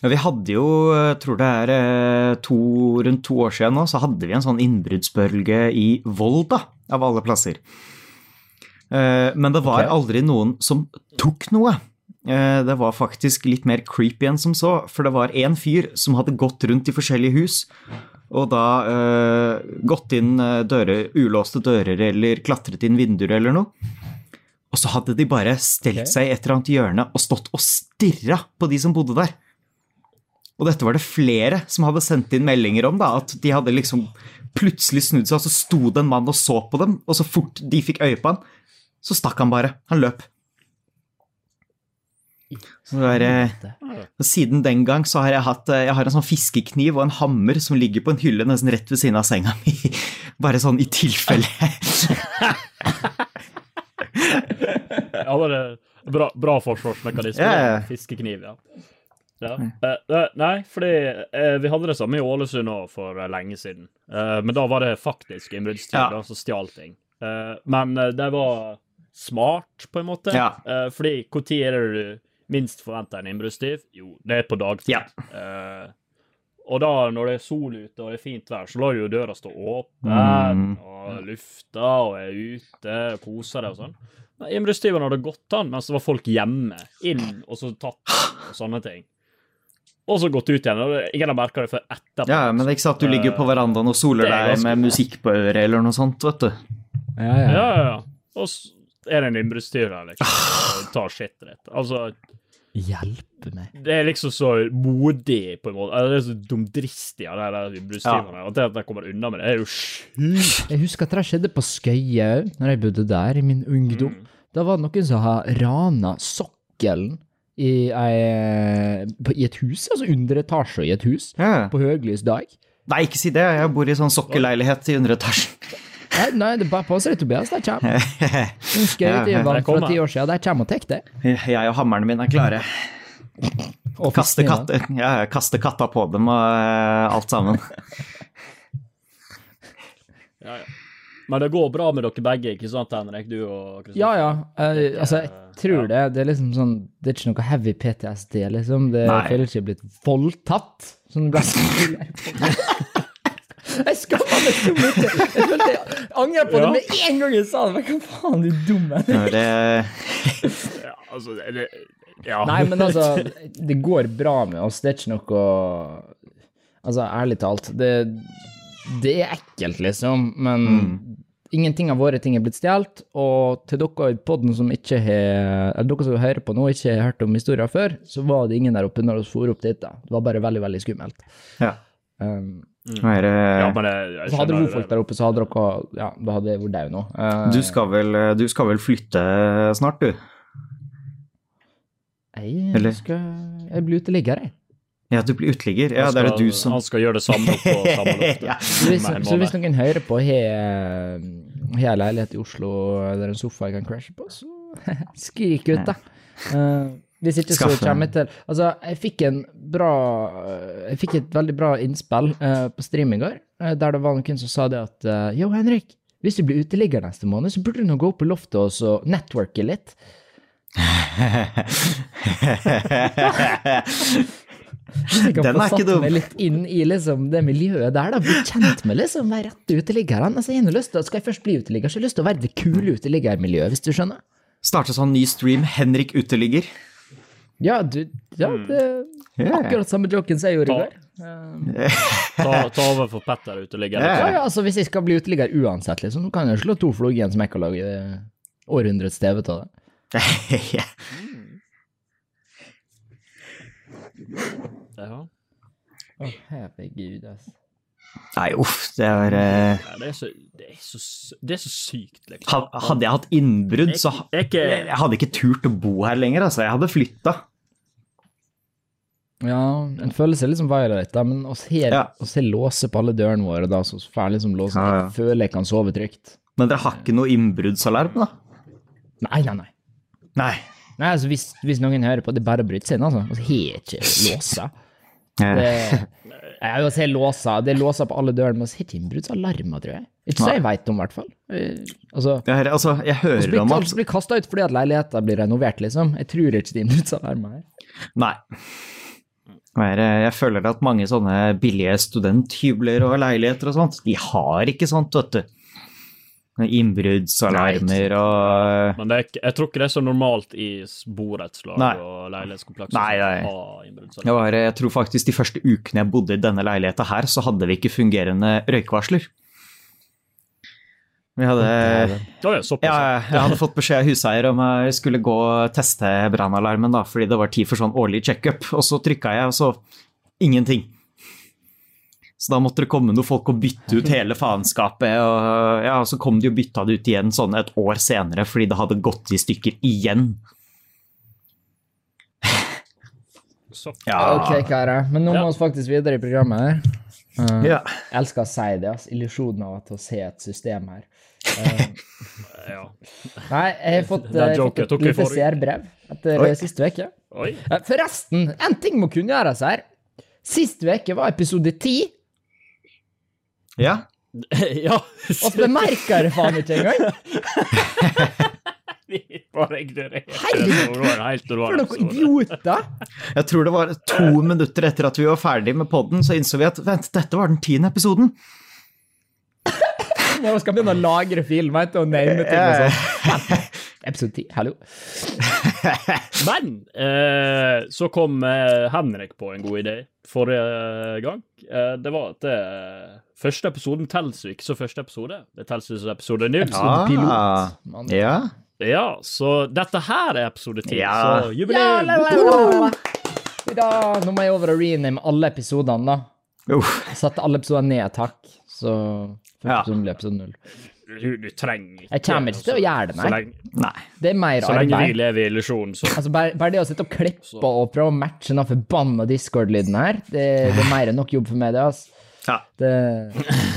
Speaker 3: Ja, vi hadde jo, jeg tror det er eh, to, rundt to år siden nå, så hadde vi en sånn innbruddsbølge i Volda, av alle plasser. Eh, Men det var
Speaker 1: okay.
Speaker 3: aldri noen som tok noe. Eh, Det var faktisk litt mer creepy enn som så, for det var en fyr som hadde gått rundt i forskjellige hus, og da eh, gått inn eh, dører, ulåste dører eller klatret inn vinduer eller noe. Og så hadde de bare stelt
Speaker 1: okay.
Speaker 3: seg i et eller annet hjørne og stått og stirra på de som bodde der. Og dette var det flere som hadde sendt inn meldinger om, da, at de hadde liksom plutselig snudd seg, og så sto det en mann og så på dem, og så fort de fikk øye på han, så stakk han bare. Han løp. Så er, eh, og siden den gang så har jeg hatt eh, jeg har en sånn fiskekniv og en hammer som ligger på en hylle nesten rett ved siden av senga mi. Bare sånn i tilfelle.
Speaker 2: Ja, var er bra, bra forsvarsmekanisme.
Speaker 3: Ja.
Speaker 2: Fiskekniv, ja. ja. Eh, nei, fordi vi hadde det samme i Ålesund òg for lenge siden. Eh, men da var det faktisk innbruddstyver
Speaker 3: Ja.
Speaker 2: som stjal ting. Eh, men det var smart, på en måte.
Speaker 3: Ja.
Speaker 2: Eh, fordi når er det du minst forventer en innbruddstyv? Jo, det er på dagtid.
Speaker 3: Ja.
Speaker 2: Uh, og da, når det er sol ute og det er fint vær, så lar du jo døra stå åpen,
Speaker 3: Mm.
Speaker 2: og lufta og er ute og koser deg og sånn. Men Innbruddstyvene hadde gått an mens det var folk hjemme, inn og så tatt og sånne ting. Og så gått ut igjen. og Ingen har merka det før etterpå.
Speaker 3: Ja, men det er ikke sant, du ligger på verandaen og soler
Speaker 2: er
Speaker 3: deg med musikk på øret eller noe sånt, vet du.
Speaker 1: Ja, ja.
Speaker 2: Ja, ja, ja. Og så er det en innbruddstyv der, liksom, og tar skittet ditt. Altså,
Speaker 1: Hjelpe meg.
Speaker 2: det er liksom så modig, på en måte. Eller det er så dumdristig av de der. At det at de kommer unna med det, er jo sjukt.
Speaker 1: Jeg husker at det skjedde på Skøye òg, når jeg bodde der i min ungdom.
Speaker 2: Mm.
Speaker 1: Da var det noen som har rana sokkelen i, ei, på, i et hus, altså under etasje i et hus,
Speaker 3: Ja.
Speaker 1: på høylys dag.
Speaker 3: Nei, ikke si det, jeg bor i sånn sokkeleilighet i underetasjen.
Speaker 1: Nei, det er bare på seg, Tobias. De kommer. En skøytevann
Speaker 3: Ja,
Speaker 1: fra
Speaker 2: kommer.
Speaker 1: ti år siden, de kommer og tar det.
Speaker 3: Jeg og hammeren min er klare.
Speaker 1: Og
Speaker 3: Kaste,
Speaker 1: katter,
Speaker 3: katte, ja, kaste katta på dem og eh, alt sammen.
Speaker 2: Ja, ja. Men det går bra med dere begge, ikke sant, Henrik? Du og Kristoffer?
Speaker 1: Ja, ja. Eh, altså, jeg tror det. Det er liksom sånn Det er ikke noe heavy PTSD, liksom. Det føler ikke blitt voldtatt. Sånn det ble skummelt. Jeg skammer meg så mye. Jeg følte jeg angrer på det med en gang jeg sa det. Men hva faen, du dumme.
Speaker 3: Ja, Det,
Speaker 2: Ja, altså, det, ja.
Speaker 1: Nei, men altså, det går bra med oss. Det er ikke noe Altså, ærlig talt, det, det er ekkelt, liksom, men ingenting av våre ting er blitt stjålet. Og til dere i poden som ikke har Eller dere som hører på nå, ikke har hørt om historien før, så var det ingen der oppe når vi for opp dit. da. Det var bare veldig, veldig skummelt.
Speaker 3: ja.
Speaker 1: Um,
Speaker 3: Er,
Speaker 2: ja,
Speaker 3: det-
Speaker 2: men jeg, jeg
Speaker 1: så hadde
Speaker 2: dere
Speaker 1: det folk der oppe, så hadde dere Ja, da hadde vært død nå. Uh,
Speaker 3: du, skal vel, du skal vel flytte snart, du?
Speaker 1: Jeg,
Speaker 3: Eller?
Speaker 1: skal, jeg blir uteligger, jeg.
Speaker 3: Ja, du blir uteligger. Ja,
Speaker 2: Han
Speaker 3: det er det
Speaker 2: skal-
Speaker 3: du som
Speaker 2: Han skal gjøre det samme på samme løfte.
Speaker 3: Ja.
Speaker 1: Så hvis, så hvis noen hører på har har leilighet i Oslo der en sofa jeg kan crashe på, så skrik ut, da. Eh, hvis ikke, så kommer jeg til Altså, jeg fikk en bra Jeg fikk et veldig bra innspill uh, på stream i går, uh, der det var noen som sa det at uh, Jo, Henrik, hvis du blir uteligger neste måned, så burde du nå gå opp på loftet og så networke litt.
Speaker 3: Den er ikke
Speaker 1: satt
Speaker 3: dum.
Speaker 1: meg litt inn i liksom, det miljøet der, da. Bli kjent med liksom, de rette uteliggerne. Altså, jeg lyst til, skal jeg først bli uteligger, så har jeg lyst til å være det kule uteliggermiljøet, hvis du skjønner?
Speaker 3: Starte sånn ny stream, Henrik uteligger.
Speaker 1: Ja, du, ja, det
Speaker 3: mm.
Speaker 1: akkurat samme joken som jeg gjorde i
Speaker 2: Ta-
Speaker 1: går. Eh,
Speaker 2: Ta, ta over for Petter uteligger. Yeah.
Speaker 3: Ja.
Speaker 1: Ja, ja, altså hvis jeg skal bli uteligger uansett, liksom, kan jeg slå to flugger i en smekk og lage eh, århundrets TV av det.
Speaker 2: Ja.
Speaker 1: Å, herregud, altså.
Speaker 3: Nei, uff, det er uh...
Speaker 2: Ja, det, er så, det, er så, det er så sykt, liksom.
Speaker 3: Hadde jeg hatt innbrudd, så ha-
Speaker 2: Det er
Speaker 3: Jeg hadde ikke turt å bo her lenger, altså. Jeg hadde flytta.
Speaker 1: Ja, en føler seg liksom violate, da, men oss her,
Speaker 3: Ja.
Speaker 1: oss her låse på alle dørene våre, da, så får liksom låsen.
Speaker 3: Ja, ja.
Speaker 1: Jeg føler jeg kan sove trygt.
Speaker 3: Men dere har ikke noe innbruddsalarm, da?
Speaker 1: Nei, nei, nei.
Speaker 3: Nei.
Speaker 1: Nei, altså hvis, hvis noen hører på, det er bare å bryte seg inn, altså. Vi har ikke låsa. Det, jeg vil si låsa. det er låsa på alle dørene, men vi har ikke innbruddsalarmer, tror jeg. Ikke så jeg veit om, i hvert fall. Eh, Altså,
Speaker 3: Det er, altså, jeg hører
Speaker 1: blir,
Speaker 3: om at
Speaker 1: vi blir kasta ut fordi at leiligheten blir renovert, liksom. Jeg tror ikke det er innbruddsalarmer her.
Speaker 3: Nei. Eh, Jeg føler at mange sånne billige studenthybler og leiligheter og sånt, de har ikke sånt, vet du. Innbruddsalarmer og
Speaker 2: Men det er, jeg tror ikke det er så normalt i borettslag og leilighetskomplekser.
Speaker 3: Nei, nei. jeg, var, jeg tror faktisk de første ukene jeg bodde i denne leiligheta her, så hadde vi ikke fungerende røykvarsler. Vi hadde
Speaker 2: oh, ja.
Speaker 3: Ja, jeg hadde fått beskjed av huseier om jeg skulle gå og teste brannalarmen, da, fordi det var tid for sånn årlig checkup. Og så trykka jeg, og så ingenting. Så da måtte det komme noen folk og bytte ut hele faenskapet. Og ja, så kom de og bytta det ut igjen sånn et år senere, fordi det hadde gått i stykker igjen.
Speaker 2: Så,
Speaker 3: Ja,
Speaker 1: Ok, karer, men nå må vi faktisk videre i programmet her. Eh,
Speaker 3: ja.
Speaker 1: Jeg elsker å si det, Altså, Illusjonen av at å se et system her. Uh,
Speaker 2: ja.
Speaker 1: nei, jeg har fått,
Speaker 2: uh,
Speaker 1: eh, fått et lite seerbrev etter
Speaker 3: Oi.
Speaker 1: eh, siste uke.
Speaker 2: Oi.
Speaker 1: Eh, Forresten, en ting må kunngjøres her. Sist uke var episode ti,
Speaker 3: ja.
Speaker 2: ja.
Speaker 1: og bemerka det faen ikke engang!
Speaker 2: Bare ignorerer.
Speaker 1: Herregud,
Speaker 2: helt
Speaker 1: For noen idioter!
Speaker 3: Jeg tror det var to minutter etter at vi var ferdig med podden, så innså vi at vent, dette var den tiende episoden.
Speaker 1: Vi skal begynne å lagre film vet du, og name ting og sånn. Episode ti, hallo.
Speaker 2: Men eh, så kom eh, Henrik på en god idé forrige gang. Eh, det var at det første episoden jo ikke så første episode. Det jo som episode null.
Speaker 1: Episode pilot. Man-
Speaker 3: Ja.
Speaker 2: Ja, så dette her er episode ti.
Speaker 3: Ja.
Speaker 2: Så jubileum!
Speaker 1: I dag, nå må jeg over og rename alle episodene, da.
Speaker 3: Uff.
Speaker 1: Satte alle episodene ned takk. så første
Speaker 3: Ja.
Speaker 1: episode blir episode null.
Speaker 2: Du, du trenger
Speaker 1: Jeg kommer ikke til å gjøre det,
Speaker 2: Så lenge,
Speaker 3: Nei.
Speaker 1: Det er mer
Speaker 2: så lenge vi lever i illusjonen, så
Speaker 1: Altså, bare, bare det å sitte og klippe og prøve å matche den forbanna Discord-lyden her, det, det er mer enn nok jobb for meg, det, altså.
Speaker 3: Ja.
Speaker 1: Det,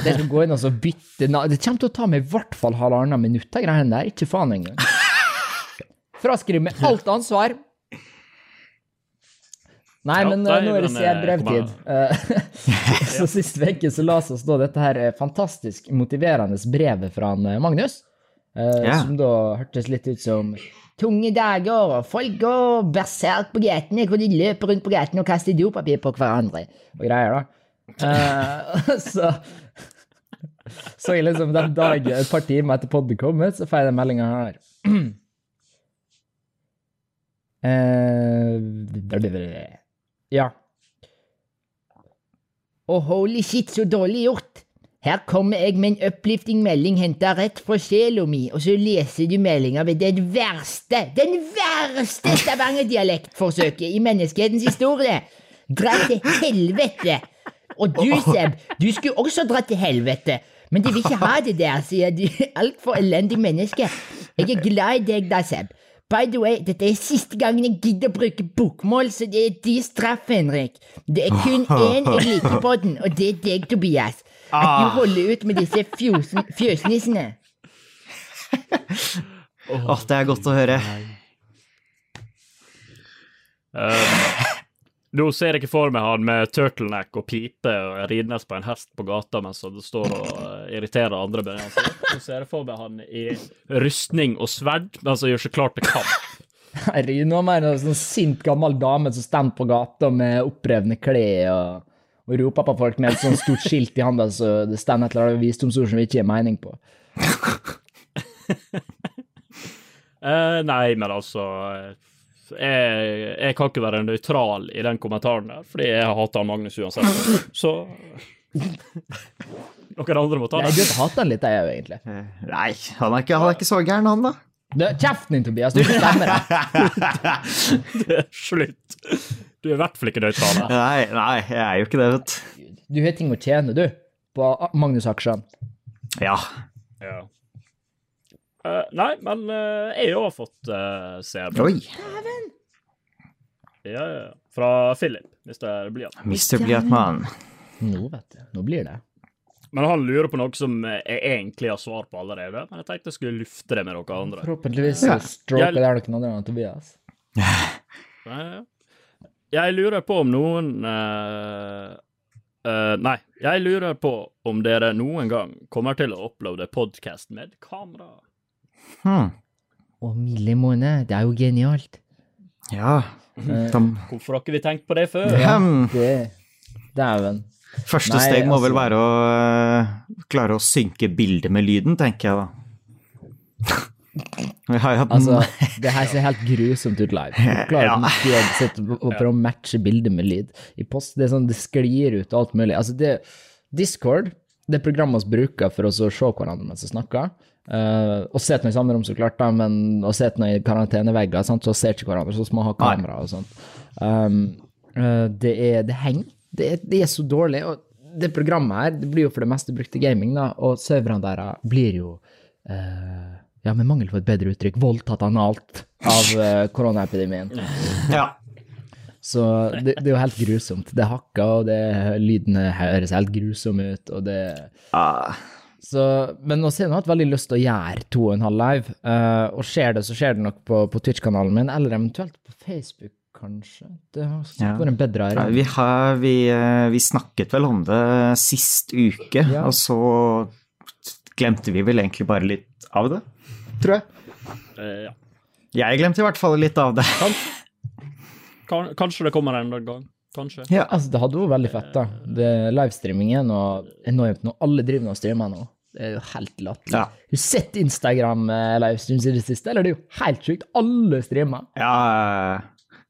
Speaker 1: det skal gå inn og så bytte Det kommer til å ta meg i hvert fall halvannet minutt, de greiene der. Ikke faen engang. Fraskriv meg alt ansvar. Nei,
Speaker 2: Ja,
Speaker 1: men eh, nå er det
Speaker 2: eh,
Speaker 1: CR-brevtid. Eh, så sist uke så la oss da dette her fantastisk motiverende brevet fra han, Magnus. eh,
Speaker 3: Ja.
Speaker 1: Som da hørtes litt ut som Tunge dager, og folk går berserk på gatene, hvor de løper rundt på gatene og kaster dopapir på hverandre, og greier, da. Eh, så Så jeg liksom den dagen, et par timer etter podden kom ut, så får jeg den meldinga her. Eh, ja. Å, holy shit, så dårlig gjort. Her kommer jeg med en uplifting melding henta rett fra sjela mi, og så leser du meldinga med den verste, den verste Stavanger-dialektforsøket i menneskehetens historie. Dra til helvete! Og du, Seb, du skulle også dra til helvete. Men de vil ikke ha det der, sier de Altfor elendig menneske. Jeg er glad i deg da, Seb. By the way, dette er siste gangen jeg gidder å bruke bokmål, så det er de straff, Henrik. Det er kun én jeg liker på den, og det er deg, Tobias. At du holder ut med disse fjosen- fjøsnissene.
Speaker 3: Åh, det er godt å høre.
Speaker 2: Uh, Nå ser jeg ikke for meg han med turtleneck og pipe og ridende på en hest på gata mens han står og eh, irriterer andre. bønder. altså, Så ser jeg for meg han i rustning og sverd men som gjør seg klar til kamp.
Speaker 1: Herregud, nå er mer en sånn sint gammel dame som står på gata med opprevne klær og, og roper på folk med et sånt stort skilt i handa så det står et eller annet visdomsord som vi ikke gir mening på.
Speaker 2: Eh, nei, men altså jeg, jeg kan ikke være nøytral i den kommentaren der, fordi jeg har hata Magnus uansett. Så Noen andre må ta
Speaker 1: den.
Speaker 2: Jeg
Speaker 1: burde hatt han litt, jeg òg, egentlig.
Speaker 3: Eh, Nei, han er ikke, han er ikke så gæren, han, da.
Speaker 1: Du, Kjeften din, Tobias. Du bestemmer deg.
Speaker 2: det er Slutt. Du er i hvert fall ikke nøytral.
Speaker 3: Nei, nei, jeg er jo ikke det, vet du.
Speaker 1: Du har ting å tjene, du. på Magnus Aksjøen.
Speaker 3: Ja.
Speaker 2: Ja. Uh, nei, men uh, jeg har fått uh, seerbruk.
Speaker 3: Oi.
Speaker 2: Ja, ja, ja. Fra Philip, Mr. Blyant.
Speaker 3: Mr. Blyantmann.
Speaker 1: Nå, vet du. Nå blir det.
Speaker 2: Men han lurer på noe som jeg egentlig har svar på allerede. Men jeg tenkte jeg skulle lufte det med dere andre.
Speaker 1: Forhåpentligvis
Speaker 3: Ja.
Speaker 1: stroker det noen andre enn Tobias.
Speaker 2: Jeg lurer på om noen uh, uh, Nei, jeg lurer på om dere noen gang kommer til å uploade podkast med kamera.
Speaker 3: Hmm.
Speaker 1: Å, milde måne, det er jo genialt.
Speaker 3: Ja. Uh,
Speaker 2: Hvorfor har ikke vi tenkt på det før?
Speaker 1: Ja, det Dæven.
Speaker 3: Første
Speaker 1: Nei,
Speaker 3: steg må vel
Speaker 1: altså-
Speaker 3: være å øh, klare å synke bildet med lyden, tenker jeg da.
Speaker 1: Altså, det her ser helt grusomt ut live. Du klarer
Speaker 3: Ja.
Speaker 1: ikke å sitte og prøve å matche bildet med lyd. I post, det er sånn, det sklir ut og alt mulig. Altså, det, Discord, det programmet vi bruker for å se hverandre mens vi snakker. Uh, og noe i samme rom, så klart, da, men å sitte i karantenevegger, sant, så ser ikke hverandre, så må vi ha kamera og sånt. Um, uh, det, er, det henger. Det det er så dårlig. Og det programmet her, det blir jo for det meste brukt til gaming, da, og serverne der blir jo eh, ja, med mangel på et bedre uttrykk, voldtatt analt av eh, koronaepidemien.
Speaker 3: Ja.
Speaker 1: Så det, det er jo helt grusomt. Det hakker, og det, lydene høres helt grusomme ut, og det
Speaker 3: Ah,
Speaker 1: så, Men nå har jeg hatt veldig lyst til å gjøre to og en halv live, Uh, og skjer det, så skjer det nok på, på Twitch-kanalen min, eller eventuelt på Facebook, kanskje. Det har
Speaker 3: Ja.
Speaker 1: vært en bedre ære.
Speaker 3: Vi, har, vi, øh, vi snakket vel om det sist uke,
Speaker 1: Ja.
Speaker 3: og så glemte vi vel egentlig bare litt av det, tror jeg.
Speaker 2: Eh, ja.
Speaker 3: Jeg glemte i hvert fall litt av det.
Speaker 2: Kan, kanskje det kommer en gang. Kanskje.
Speaker 3: Ja.
Speaker 1: Altså, det hadde vært veldig fett, da. Det, livestreamingen og enormt nå. Alle driver med og streamer nå. Det er jo helt latterlig.
Speaker 3: Ja.
Speaker 1: Har du sett Instagram-livestreams i det siste, eller? Det er jo helt sjukt. Alle streamer.
Speaker 3: Ja, er?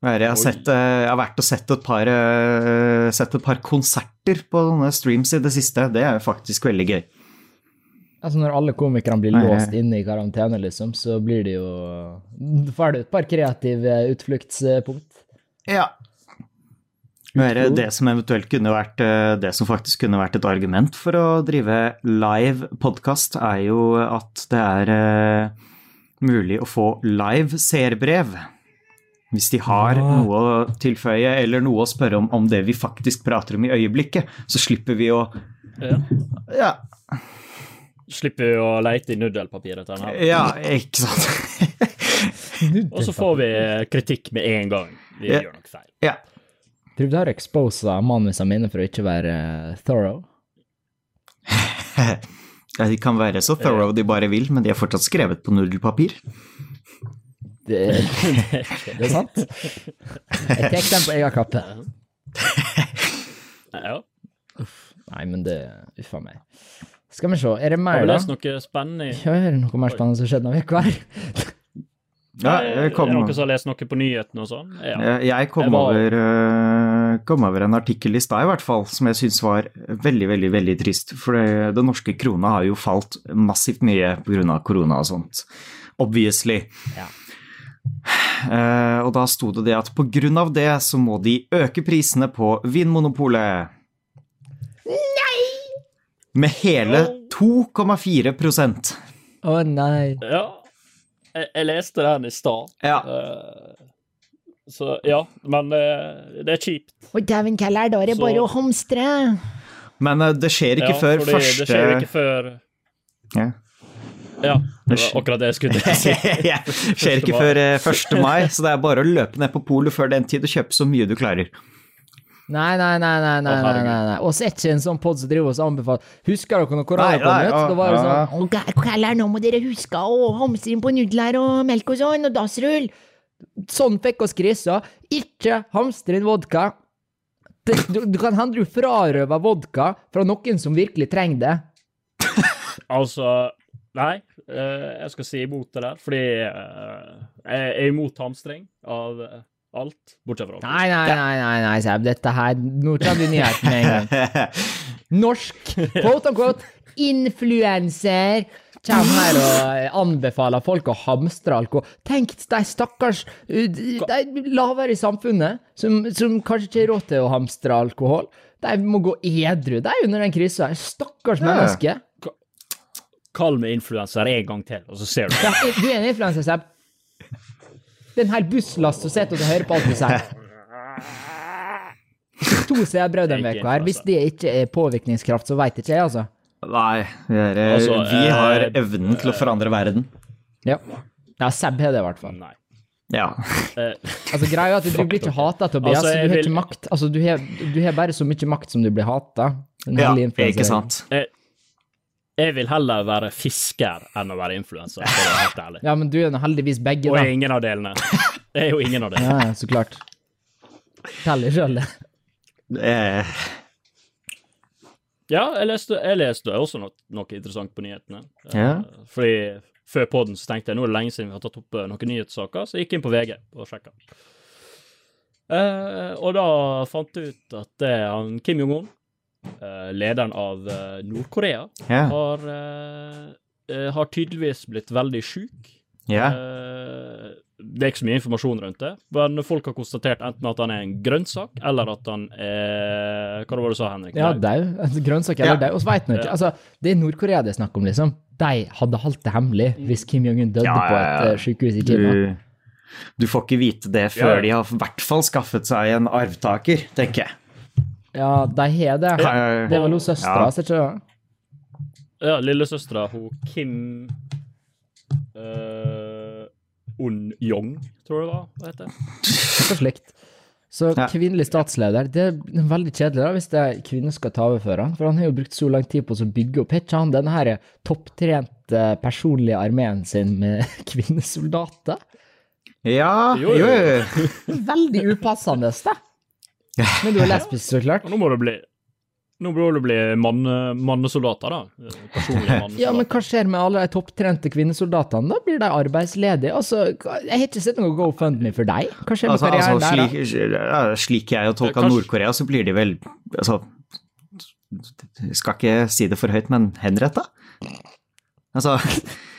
Speaker 3: Jeg har, sett, eh, jeg har vært og sett et, par, eh, sett et par konserter på streams i det siste. Det er faktisk veldig gøy.
Speaker 1: Altså, når alle komikerne blir låst inne i karantene, liksom, så blir det jo får du et par kreative utfluktspunkt.
Speaker 3: Ja. Er det, som eventuelt kunne vært eh, Det som faktisk kunne vært et argument for å drive live podkast, er jo at det er mulig å få live seerbrev. Hvis de har
Speaker 1: Ja.
Speaker 3: noe å tilføye eller noe å spørre om om det vi faktisk prater om i øyeblikket, så slipper vi å
Speaker 2: Ja.
Speaker 3: Ja,
Speaker 2: Slipper vi å leite i nuddelpapir til den her.
Speaker 3: ja ikke sant?
Speaker 2: Og så får vi kritikk med en gang. Vi
Speaker 3: Ja.
Speaker 2: gjør noe feil.
Speaker 3: ja.
Speaker 1: Tror du har exposa manusene mine for å ikke være eh, thorough?
Speaker 3: Ja, De kan være så thorough de bare vil, men de er fortsatt skrevet på nudelpapir.
Speaker 1: Det, det er sant. Jeg tar den på egen kappe.
Speaker 2: Ja.
Speaker 1: Nei, men det Uff a meg. Skal vi se, er det
Speaker 2: Har
Speaker 1: mer, da?
Speaker 2: lest noe spennende?
Speaker 1: Ja, er det noe mer spennende som skjedde denne uka her?
Speaker 3: Ja,
Speaker 2: Er det noen som har lest noe på nyhetene og sånn? Ja.
Speaker 3: jeg jeg kom,
Speaker 2: jeg var-
Speaker 3: over, øh, kom over en artikkel i stad, i hvert fall, som jeg syns var veldig, veldig veldig trist. For det, den norske krona har jo falt massivt mye pga. korona og sånt. Obviously.
Speaker 1: Ja.
Speaker 3: Eh, og da sto det det at av det så må de øke prisene på Vinmonopolet. Nei! Med hele 2,4%
Speaker 1: Å nei.
Speaker 2: ja. Jeg, jeg leste den i stad.
Speaker 3: Ja.
Speaker 2: Uh, så ja, men uh, det er kjipt.
Speaker 1: Å dæven kaller, da er det bare å hamstre.
Speaker 3: Men uh, det skjer ikke
Speaker 2: ja,
Speaker 3: før
Speaker 2: fordi
Speaker 3: første
Speaker 2: Det skjer ikke før
Speaker 3: Ja.
Speaker 2: Ja, det var akkurat det jeg skulle si.
Speaker 3: Ja, skjer ikke før eh, 1. mai, så det er bare å løpe ned på polet før den tid og kjøpe så mye du klarer.
Speaker 1: Nei, nei, nei, nei, nei, nei, nei, nei. Og så er ikke en sånn pod som driver oss og anbefaler Husker dere når korona kom ut? Da var det sånn Å, nå må dere huske å hamstre inn på nudler og melk og sånn, og dassrull. Sånn fikk oss krisa. Ikke hamstre inn vodka. Det, du, du kan hende du frarøver vodka fra noen som virkelig trenger det.
Speaker 2: Altså, nei, eh, jeg skal si imot det der, fordi eh, jeg er imot hamstring av eh, alt, bortsett fra alkohol.
Speaker 1: Nei, nei, nei, nei, nei, Seb. Dette her Nå tar du nyheten med en gang. Norsk quote unquote influenser kommer her og anbefaler folk å hamstre alkohol. Tenk de stakkars de lavere i samfunnet som, som kanskje ikke har råd til å hamstre alkohol. De må gå edru, de, under den krisa. Stakkars
Speaker 3: Ja.
Speaker 1: menneske.
Speaker 2: Kall meg influenser en gang til, og så ser du.
Speaker 1: Ja, du er en influenser, Sepp. Det er en hel busslast som sitter og hører på alt du sier. To seerbrød den
Speaker 2: er ikke
Speaker 1: veka her. Hvis det ikke er påvirkningskraft, så veit ikke jeg, altså.
Speaker 3: Nei, vi, er, eh,
Speaker 2: Altså,
Speaker 3: vi har
Speaker 2: eh,
Speaker 3: evnen til å forandre verden.
Speaker 1: Ja. Ja, Seb har det, i hvert fall.
Speaker 2: Nei.
Speaker 3: Ja.
Speaker 2: Eh,
Speaker 1: Altså, greia er at du blir ikke hata, Tobias.
Speaker 2: Altså,
Speaker 1: du har
Speaker 2: vil-
Speaker 1: ikke makt. Altså, du har, du har bare så mye makt som du blir hata.
Speaker 3: Ja, ikke sant?
Speaker 2: jeg vil heller være fisker enn å være influenser, for å være helt ærlig.
Speaker 1: Ja, men du er nå heldigvis begge,
Speaker 2: Og
Speaker 1: da.
Speaker 2: jeg er ingen av delene. Jeg er jo ingen av delene.
Speaker 1: Ja, så klart. Teller sjøl, det.
Speaker 3: Eh,
Speaker 2: Ja, jeg leste, jeg leste også noe, noe interessant på nyhetene. Eh,
Speaker 3: Ja.
Speaker 2: Fordi før podden så tenkte jeg nå er det lenge siden vi har tatt opp eh, noen nyhetssaker, så jeg gikk inn på VG og sjekka. Eh, og da fant jeg ut at det er han Kim Jong-un, lederen av eh, Nord-Korea,
Speaker 3: yeah.
Speaker 2: har, eh, eh, har tydeligvis blitt veldig sjuk.
Speaker 3: Yeah.
Speaker 2: Eh, det er ikke så mye informasjon rundt det, men folk har konstatert enten at han er en grønnsak, eller at han er Hva var det du sa, Henrik?
Speaker 1: Ja,
Speaker 2: Nei.
Speaker 1: dau. Altså, Grønnsak eller
Speaker 3: Ja.
Speaker 1: dau. Og så veit han ikke. Altså, det er Nord-Korea det er snakk om, liksom. De hadde holdt det hemmelig hvis Kim Jong-un døde
Speaker 3: Ja,
Speaker 1: på
Speaker 3: ja,
Speaker 1: et
Speaker 3: ja.
Speaker 1: eh, sykehus i Kina.
Speaker 3: Du, du får ikke vite det før
Speaker 2: Ja.
Speaker 3: de har i hvert fall skaffet seg en arvtaker, tenker jeg.
Speaker 1: Ja, de har det.
Speaker 3: Ja.
Speaker 1: Det var noe søstera,
Speaker 3: Ja.
Speaker 1: så ikke det?
Speaker 2: Ja, lillesøstera, hun Kim uh, Un-Yong, tror jeg det var. Hva heter?
Speaker 1: Noe slikt. Så kvinnelig statsleder, det er veldig kjedelig da, hvis det er kvinner skal ta over for han, for han har jo brukt så lang tid på å bygge opp. Har ikke han denne her topptrente personlige armeen sin med kvinnesoldater?
Speaker 3: Ja,
Speaker 2: Jo,
Speaker 3: jo.
Speaker 1: Veldig upassende, da. Men du er lesbisk, så klart.
Speaker 2: Nå må du bli nå må det bli mann, mannesoldater, da. Personlige mannesoldater.
Speaker 1: Ja, men hva skjer med alle de topptrente kvinnesoldatene? Da blir de arbeidsledige. Altså, jeg har ikke sett noe GoFundMe for deg. Hva skjer med
Speaker 3: Altså, altså
Speaker 1: karrieren der, da?
Speaker 3: slik, jeg har tolka Nord-Korea, så blir de vel Altså, skal ikke si det for høyt, men henretta? Altså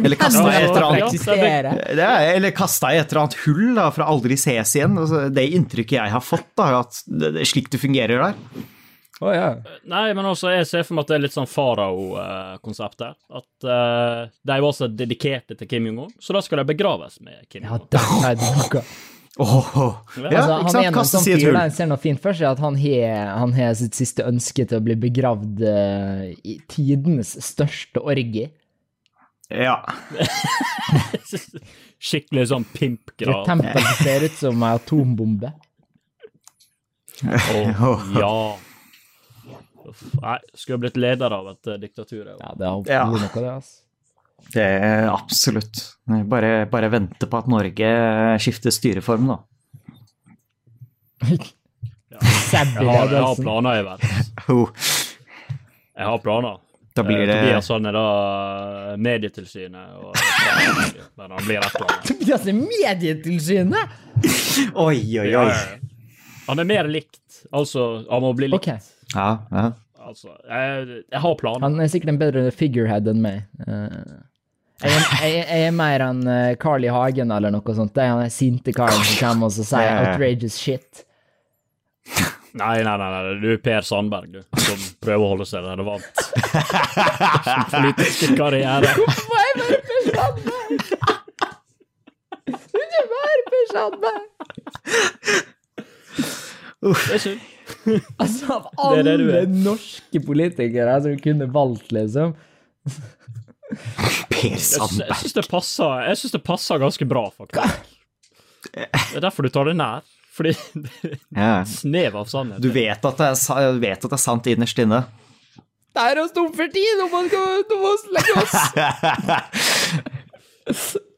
Speaker 3: Eller kasta i et eller annet
Speaker 2: ja.
Speaker 3: Er, eller kasta i et eller annet hull da, for å aldri ses igjen. Altså, det inntrykket jeg har fått, da, at er slik det fungerer der.
Speaker 1: Oh, yeah.
Speaker 2: Nei, men også, jeg ser for meg at det er litt sånn farao-konsept her. At uh, de var så dedikerte til Kim Jong-un, så da skal de begraves med Kim Jong-un.
Speaker 1: Ja, er det noe.
Speaker 3: Åh, ja,
Speaker 1: altså,
Speaker 3: ikke
Speaker 1: han er
Speaker 3: sant?
Speaker 1: en sånn
Speaker 3: i et
Speaker 1: fyr der ser noe fint for seg, at han har, sitt siste ønske til å bli begravd uh, i tidenes største orgi.
Speaker 3: Ja.
Speaker 2: Skikkelig sånn
Speaker 1: pimpgrad.
Speaker 2: pimpgrav.
Speaker 1: tempel ser ut som en atombombe.
Speaker 2: Å, ja. Uff, Nei, skulle blitt leder av et eh, diktatur. jeg.
Speaker 1: Ja, det er
Speaker 3: Ja.
Speaker 1: noe, det, altså.
Speaker 3: Det er absolutt. Bare, bare vente på at Norge skifter styreform, da.
Speaker 1: Ja.
Speaker 2: Jeg har, jeg har planer i verden.
Speaker 3: Oh,
Speaker 2: Jeg har planer.
Speaker 3: Da blir
Speaker 2: Eh,
Speaker 3: det
Speaker 2: Tobias han er da Medietilsynet og Men han blir et eller annet.
Speaker 1: Tobias er Medietilsynet!
Speaker 3: Oi, oi, oi.
Speaker 2: Han er mer likt. Altså, han må bli likt.
Speaker 1: Okay.
Speaker 3: Ja, ja.
Speaker 2: Altså, jeg, jeg har planer.
Speaker 1: han er sikkert en bedre figurehead enn meg. Eh, jeg, jeg, jeg er mer enn eh, Carl I. Hagen eller noe sånt. Det er han sinte karen som kommer og sier outrageous shit.
Speaker 2: Nei, nei, nei, nei, du er Per Sandberg, du, som prøver å holde seg relevant. Sin politiske karriere.
Speaker 1: Hvorfor er bare Per Sandberg? Du er bare Per Sandberg!
Speaker 2: Det er synd.
Speaker 1: Altså, av alle
Speaker 2: det
Speaker 1: norske politikere som kunne valgt, liksom.
Speaker 3: Per
Speaker 2: Sandberg. Jeg syns det passer Jeg synes det passer ganske bra, faktisk. Det er derfor du tar det nær. Fordi det
Speaker 3: Ja.
Speaker 2: snev av sannhet.
Speaker 3: Du vet at, det er, vet at det er sant innerst inne.
Speaker 1: Det er oss tom for tid, nå må vi legge oss!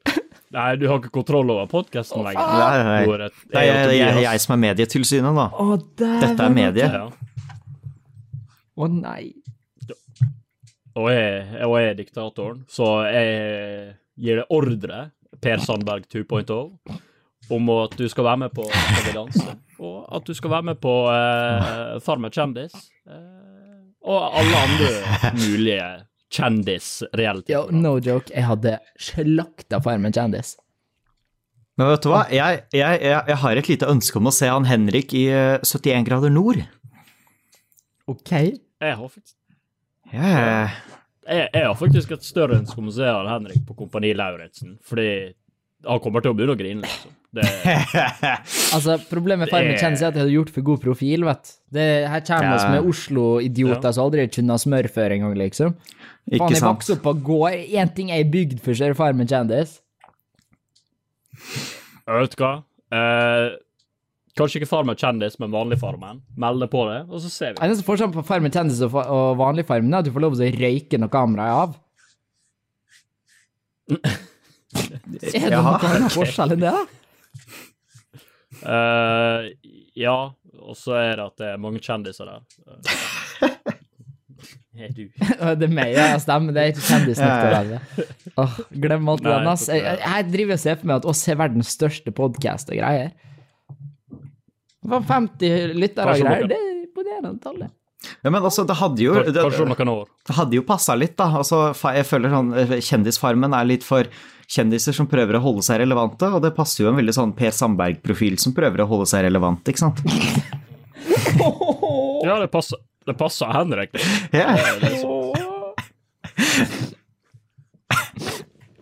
Speaker 2: Nei, du har ikke kontroll over podkasten lenger.
Speaker 3: Nei, nei. Det er jeg, jeg, jeg som er Medietilsynet, da.
Speaker 1: Å, der
Speaker 3: Dette er
Speaker 2: mediet.
Speaker 1: Å nei.
Speaker 2: Og jeg, og jeg er diktatoren, så jeg gir deg ordre, Per Sandberg 2.0, om at du skal være med på Skal vi danse, og at du skal være med på eh, Farmen kjendis, eh, og alle andre mulige
Speaker 1: Yo,
Speaker 2: kjendis-reality.
Speaker 1: no joke, jeg hadde slakta Farmen kjendis.
Speaker 3: Men vet du hva? Jeg, jeg, jeg, jeg har et lite ønske om å se han Henrik i eh, 71 grader nord.
Speaker 1: OK.
Speaker 2: Jeg har faktisk,
Speaker 3: yeah.
Speaker 2: jeg, jeg har faktisk et større ønske om å se han Henrik på Kompani Lauritzen, fordi han kommer til å begynne å grine, liksom. Det,
Speaker 1: Altså, Problemet med Farmen
Speaker 2: Det-
Speaker 1: kjennes er at de hadde gjort for god profil, vet du. Det Her kommer vi
Speaker 3: Ja.
Speaker 1: med Oslo-idioter som aldri har kunnet smør før engang, liksom. Faen, jeg vokste opp på gård. Én ting jeg er bygd for, seg, Farmen kjendis.
Speaker 2: jeg vet du hva? Eh, kanskje ikke Farmen kjendis, men vanlig Farmen. Meld deg på det, og så ser vi.
Speaker 1: Eneste forskjellen på Farmen kjendis og, og vanlig Farmen er at du får lov til å røyke når kameraet er av. Er det noen annen forskjell enn det? da?
Speaker 2: Eh, ja, og så er det at det er mange kjendiser der. Uh, er du?
Speaker 1: Det er meg, ja. Stemmer. Det er ikke kjendis nok til å være det. Glem alt det ass. Jeg, jeg, driver og ser for meg at oss er verdens største podkast og greier. 50 lyttere og greier. Det er imponerende tallet.
Speaker 3: Ja, men altså, det hadde jo det,
Speaker 2: Kanskje om noen år.
Speaker 3: det hadde jo passa litt, da. Altså, jeg føler sånn eh, Kjendisfarmen er litt for kjendiser som prøver å holde seg relevante, og det passer jo en veldig sånn Per Sandberg-profil som prøver å holde seg relevant, ikke sant?
Speaker 2: Ja, det passer, det passer Henrik.
Speaker 3: Ja.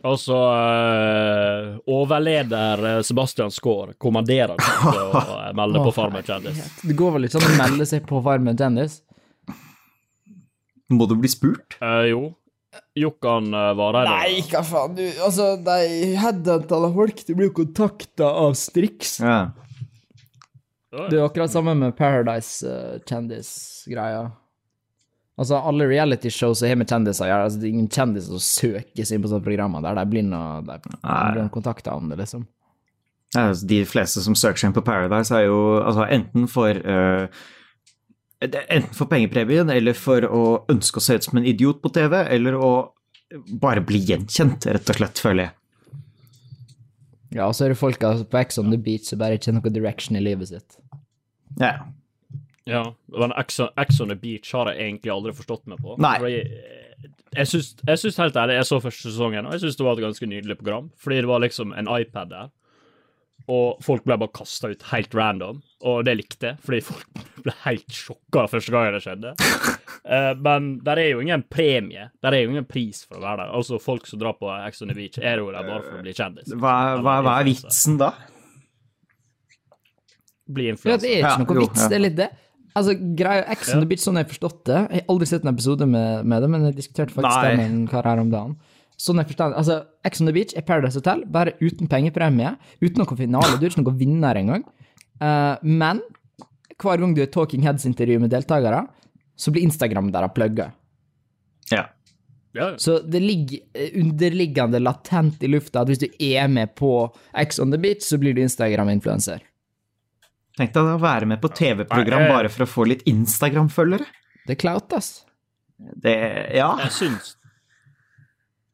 Speaker 2: Altså eh, overleder eh, Sebastian Skaar kommanderer deg til å melde på Farmen kjendis.
Speaker 1: Det går vel litt sånn å melde seg på Farmen kjendis?
Speaker 3: Må du bli spurt?
Speaker 2: Eh, jo. Jokkan Vareide?
Speaker 1: Nei, hva faen, du Altså, de headhunter alle folk. Du blir jo kontakta av Strix.
Speaker 3: Ja.
Speaker 1: Det er akkurat samme med Paradise-kjendisgreia. altså, alle realityshow som har med kjendiser å gjøre, altså, det er ingen kjendiser som søker seg inn på sånne programmer der de blir noe De kontakta om det, liksom.
Speaker 3: Ja, altså, De fleste som søker seg inn på Paradise, er jo altså, enten for eh, det- Enten for pengepremien, eller for å ønske å se ut som en idiot på TV, eller å bare bli gjenkjent, rett og slett, føler jeg.
Speaker 1: Ja, og så er det folk altså, på X on the Beach som bare ikke har noe direction i livet sitt.
Speaker 3: Ja.
Speaker 2: Ja, men X on, the Beach har jeg egentlig aldri forstått meg på.
Speaker 3: Nei.
Speaker 2: Jeg, jeg, syns, jeg syns helt ærlig, jeg så første sesongen, og jeg syns det var et ganske nydelig program. Fordi det var liksom en iPad der, og folk ble bare kasta ut helt random. Og det likte jeg, fordi folk ble helt sjokka første gang det skjedde. uh, men der er jo ingen premie, der er jo ingen pris for å være der. Altså, folk som drar på Ex on the Beach, er jo der bare for å bli kjendis.
Speaker 3: Hva, hva, hva er vitsen da?
Speaker 2: Bli
Speaker 1: Ja, det er ikke
Speaker 3: Ja,
Speaker 1: noe
Speaker 3: jo,
Speaker 1: vits, det er litt det. Altså, greia Ex on the Beach, sånn jeg har forstått det Jeg har aldri sett en episode med, med det, men jeg diskuterte faktisk
Speaker 3: Nei.
Speaker 1: det med en kar her om dagen. Sånn jeg forstår. Altså, Ex on the Beach er Paradise Hotel, bare uten pengepremie, uten noen finale. Du er ikke noen vinner engang. Uh, men hver gang du er Talking Heads-intervju med deltakere, så blir Instagram deres plugga.
Speaker 3: Ja.
Speaker 2: Ja, ja.
Speaker 1: Så det ligger eh, underliggende latent i lufta at hvis du er med på Ex on the Beach, så blir du Instagram-influenser.
Speaker 3: Tenk deg å være med på TV-program bare for å få litt Instagram-følgere.
Speaker 1: Det er clout, ass.
Speaker 3: Det Ja.
Speaker 2: Jeg syns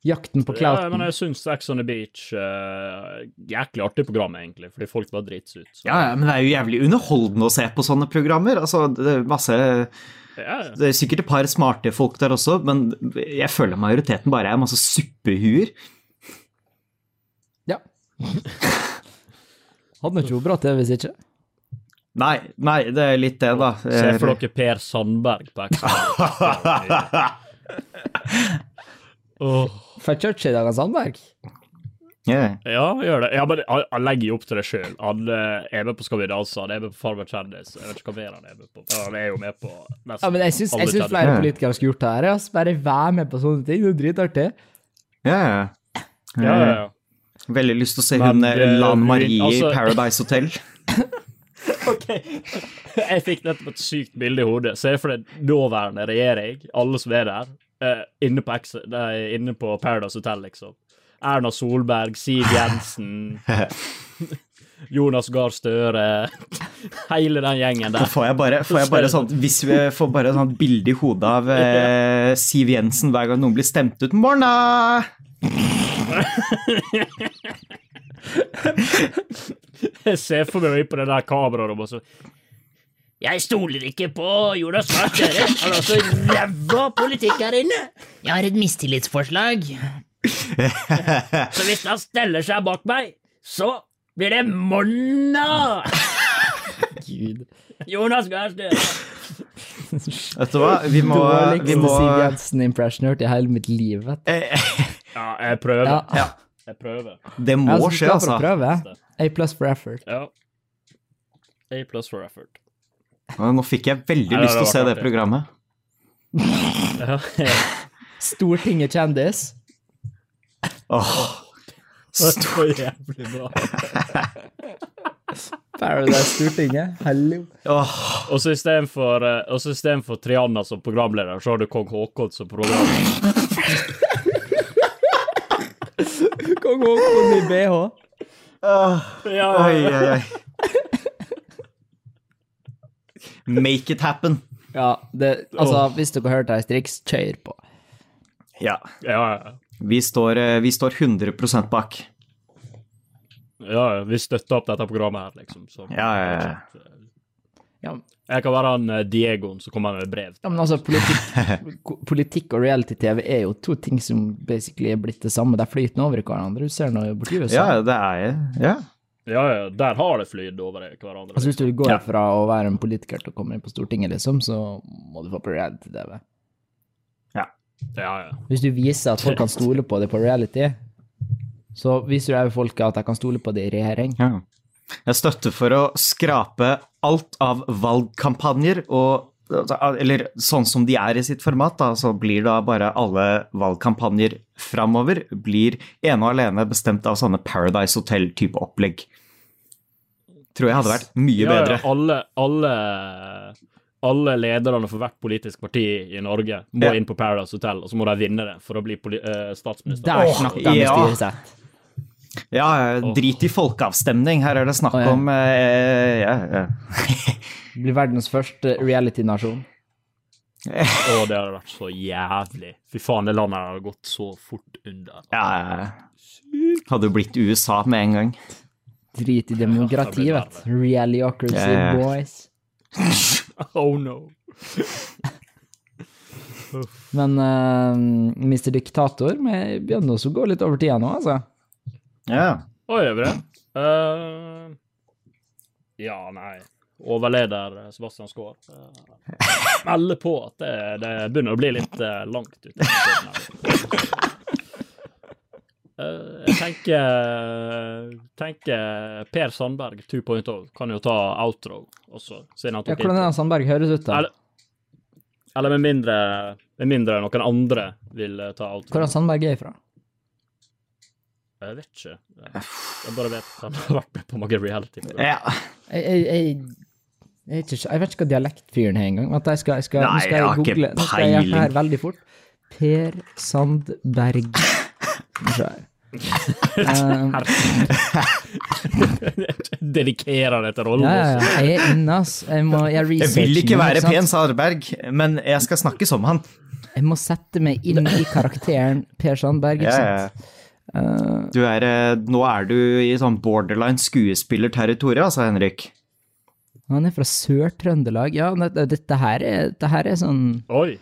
Speaker 1: Jakten på
Speaker 2: Ja, men jeg syns Ex on the Beach uh, Jæklig artig program, egentlig, fordi folk bare drits ut. Så.
Speaker 3: Ja, ja, men det er jo jævlig underholdende å se på sånne programmer. Altså, det er masse
Speaker 2: Ja, ja.
Speaker 3: Det er sikkert et par smarte folk der også, men jeg føler majoriteten bare er masse suppehuer.
Speaker 1: Ja. Hadde nok ikke vært bra TV hvis ikke.
Speaker 3: Nei, nei, det er litt det, da.
Speaker 2: Se for dere Per Sandberg på Ex on the Beach. Åh.
Speaker 1: For Churchill Dagen Sandberg.
Speaker 3: Ja.
Speaker 2: Ja, gjør det. Ja, men han, legger jo opp til det sjøl. Han eh, er med på Skal vi danse, han er med på Farmen kjendis. Jeg vet ikke hva mer han er med på. Han er jo med på nesten
Speaker 1: Ja, men jeg syns,
Speaker 2: alle
Speaker 1: jeg syns flere politikere skulle gjort det her. Altså. Bare vær med på sånne ting. Det er dritartig.
Speaker 3: ja, ja.
Speaker 2: Ja, ja, ja.
Speaker 3: Veldig lyst til å se
Speaker 2: Men
Speaker 3: hun eh, Lan Marie
Speaker 2: altså-
Speaker 3: i Paradise Hotel. ok.
Speaker 2: Jeg fikk nettopp et sykt bilde i hodet. Se for deg nåværende regjering, alle som er der, eh, inne, på Ex- nei, inne på Paradise Hotel, liksom. Erna Solberg, Siv Jensen, Jonas Gahr Støre Hele den gjengen
Speaker 3: Da
Speaker 2: der.
Speaker 3: får jeg bare, får jeg bare sånt, Hvis vi får bare sånt bilde i hodet av eh, Siv Jensen hver gang noen blir stemt ut Morna!
Speaker 2: Jeg ser for meg på det der kameraet og så Jeg stoler ikke på Jonas Gahr Støre. Han har også ræva politikk her inne.
Speaker 1: Jeg har et mistillitsforslag.
Speaker 2: Så hvis han steller seg bak meg, så blir det morna!
Speaker 1: Gud.
Speaker 2: Jonas Gahr Støre.
Speaker 3: Vet du hva, vi må, vi
Speaker 1: Dårligste
Speaker 3: må
Speaker 1: Siv Jensen-impression jeg hørt i hele mitt liv. vet du.
Speaker 3: eh,
Speaker 2: Ja, jeg prøver.
Speaker 1: Ja.
Speaker 3: Ja,
Speaker 2: Jeg prøver.
Speaker 3: det må
Speaker 1: er
Speaker 3: skje, altså.
Speaker 1: prøve. A plus for effort.
Speaker 2: Ja. A plus for effort.
Speaker 3: Nå fikk jeg veldig
Speaker 2: Nei,
Speaker 3: lyst til å se det programmet.
Speaker 1: Stortinget kjendis.
Speaker 3: Åh,
Speaker 2: Det var jævlig bra.
Speaker 1: Paradise Stortinget. Hallo.
Speaker 3: Oh.
Speaker 2: Og så istedenfor uh, for så Triana som programleder, så har du kong Haakon som programleder.
Speaker 1: Kong Haakon i BH.
Speaker 2: Ja,
Speaker 3: oi, oi, oi. Make it happen.
Speaker 1: Ja, det, altså, hvis dere hørte ei striks, kjør på.
Speaker 3: Ja.
Speaker 2: ja, ja.
Speaker 3: Vi står, eh, vi står 100 bak.
Speaker 2: ja, ja, vi støtter opp dette programmet her, liksom. Så.
Speaker 3: Ja, ja, ja.
Speaker 1: Ja,
Speaker 2: Jeg kan være han eh, Diegoen som kommer med brev.
Speaker 1: ja men altså, politikk, politikk og reality-TV er jo to ting som basically er blitt det samme. De flyter over hverandre. Du ser noe borti USA.
Speaker 3: Ja, det er jeg. Ja.
Speaker 2: Ja, ja, der har det flydd over hverandre.
Speaker 1: Altså, hvis du går
Speaker 3: Ja.
Speaker 1: fra å være en politiker til å komme inn på Stortinget, liksom, så må du få på reality-TV.
Speaker 2: Ja, ja.
Speaker 1: Hvis du viser at folk kan stole på det på reality, så viser du òg folket at de kan stole på det i regjering.
Speaker 3: Ja. Jeg støtter for å skrape alt av valgkampanjer og eller sånn som de er i sitt format, da, så blir da bare alle valgkampanjer framover blir ene og alene bestemt av sånne Paradise Hotel-type opplegg. Tror jeg hadde vært mye
Speaker 2: ja,
Speaker 3: bedre.
Speaker 2: Ja, alle, alle, alle lederne for hvert politisk parti i Norge må
Speaker 3: Ja.
Speaker 2: inn på Paradise Hotel, og så må de vinne det for å bli eh, statsminister.
Speaker 1: Der de med
Speaker 3: ja.
Speaker 1: styresett.
Speaker 3: Ja, drit i folkeavstemning, her er det snakk
Speaker 1: Å, ja.
Speaker 3: om eh, ja, ja.
Speaker 1: Blir verdens første reality-nasjon.
Speaker 2: Og det hadde vært så jævlig. Fy faen, det landet hadde gått så fort under.
Speaker 3: ja, ja. Hadde jo blitt USA med en gang.
Speaker 1: Drit i demokrati,
Speaker 2: Ja,
Speaker 1: vet du. Realiocracy,
Speaker 3: Ja, ja.
Speaker 1: boys.
Speaker 2: Oh no.
Speaker 1: Men uh, Mr. Diktator, vi begynner også å gå litt over tida nå, altså.
Speaker 3: Ja.
Speaker 2: Og øvre. Uh. Eh, ja, nei. Overleder eh, Sebastian Skaar uh, melder på at det, det begynner å bli litt uh, langt ute. Eh, jeg tenker, tenker Per Sandberg 2.0 kan jo ta outro også, siden han
Speaker 1: Ja, hvordan er det Sandberg høres ut, da?
Speaker 2: Eller, eller med mindre, med mindre noen andre vil eh, ta outro.
Speaker 1: Hvor er Sandberg er ifra?
Speaker 2: Jeg vet ikke. Jeg bare vet at han har vært med på mange reality-program.
Speaker 3: ja.
Speaker 1: Jeg, jeg, jeg, jeg, vet ikke, jeg vet ikke hva dialektfyren er engang. Jeg skal, jeg skal,
Speaker 3: Nei,
Speaker 1: skal
Speaker 3: jeg
Speaker 1: jeg
Speaker 3: har ikke
Speaker 1: peiling. Nå skal jeg gjøre det her veldig fort. Per Sandberg. Um,
Speaker 2: Dedikerer deg til rollen
Speaker 1: ja, ja. Jeg er inne, ass. Jeg må gjøre
Speaker 3: Jeg vil ikke være
Speaker 1: Per
Speaker 3: pen Sandberg, men jeg skal snakke som han.
Speaker 1: Jeg må sette meg inn i karakteren Per Sandberg, ikke sant? Uh,
Speaker 3: Du er, eh, nå er du i sånn borderline skuespillerterritorium, altså, Henrik.
Speaker 1: han er fra Sør-Trøndelag. Ja, dette, dette, her er, dette her er sånn
Speaker 2: Oi!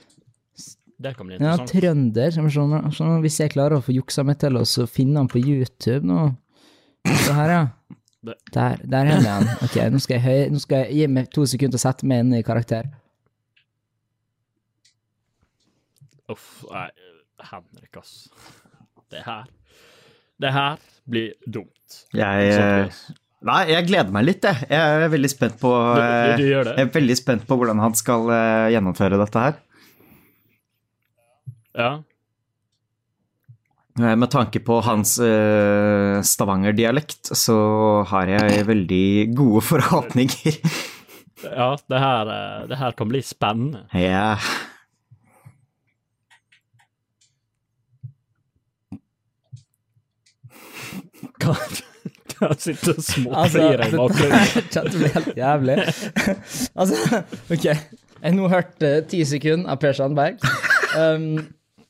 Speaker 2: Det kan bli interessant.
Speaker 1: Ja, trønder. som er Sånn, sånn, hvis jeg klarer å få juksa meg til å så finne han på YouTube nå Se her, ja. Der, der er han. Ok, nå skal, jeg høy, nå skal jeg gi meg to sekunder å sette meg inn i karakter.
Speaker 2: Uff, nei, Henrik, ass. Det her Det her blir dumt.
Speaker 3: Jeg eh, Nei, jeg gleder meg litt, jeg. Jeg er veldig spent på
Speaker 2: Du,
Speaker 3: eh,
Speaker 2: du, du?
Speaker 3: Jeg er veldig spent på hvordan han skal eh, gjennomføre dette her.
Speaker 2: Ja.
Speaker 3: Eh, Med tanke på hans uh, Stavanger-dialekt, så har jeg veldig gode forhåpninger.
Speaker 2: ja det, her, eh, det her kan bli spennende.
Speaker 3: ja.
Speaker 2: Kan, Han sitter og
Speaker 1: Altså,
Speaker 2: i bakgrunnen.
Speaker 1: Dette blir helt jævlig. altså, ok. Jeg har nå hørt eh, ti sekunder av Per Sandberg. Um,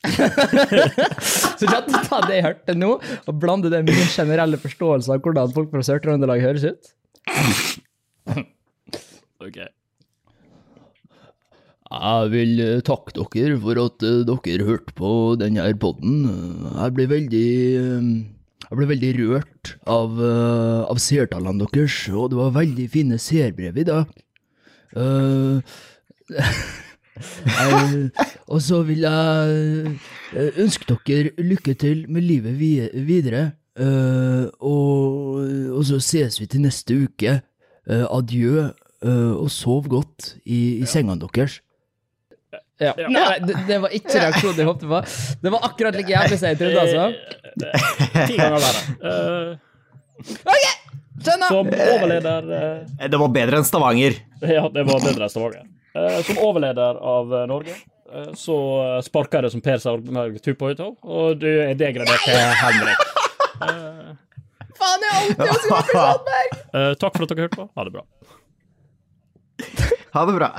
Speaker 1: så kan du ta det jeg hørte nå, og blande det med min generelle forståelse av hvordan folk fra Sør-Trøndelag høres ut.
Speaker 2: Ok.
Speaker 4: Jeg vil eh, takke dere for at eh, dere hørte på denne podden. Jeg ble veldig Jeg ble veldig rørt av, uh, av seertallene deres, og det var veldig fine seerbrev i dag. Uh,
Speaker 1: jeg, og så vil jeg eh, ønske dere lykke til med livet vi videre. Uh, og, og så ses vi til neste uke. Uh, adjø, uh, og sov godt i, i sengene deres.
Speaker 5: Ja. Nei, det, det var ikke reaksjonen jeg håpte på. Det var akkurat like jævlig som jeg trodde, altså.
Speaker 2: Eh, Ti ganger verre.
Speaker 5: Uh,
Speaker 2: som overleder uh,
Speaker 3: Det var bedre enn Stavanger.
Speaker 2: Ja, det var bedre enn Stavanger. Uh, som overleder av Norge, eh, så sparka jeg det som Per Sandberg tupa ut av, og du er degradert til Henrik.
Speaker 5: Faen, jeg har alltid ønsket meg Sandberg!
Speaker 2: Takk for at dere hørte på. Ha det bra.
Speaker 3: Ha det bra.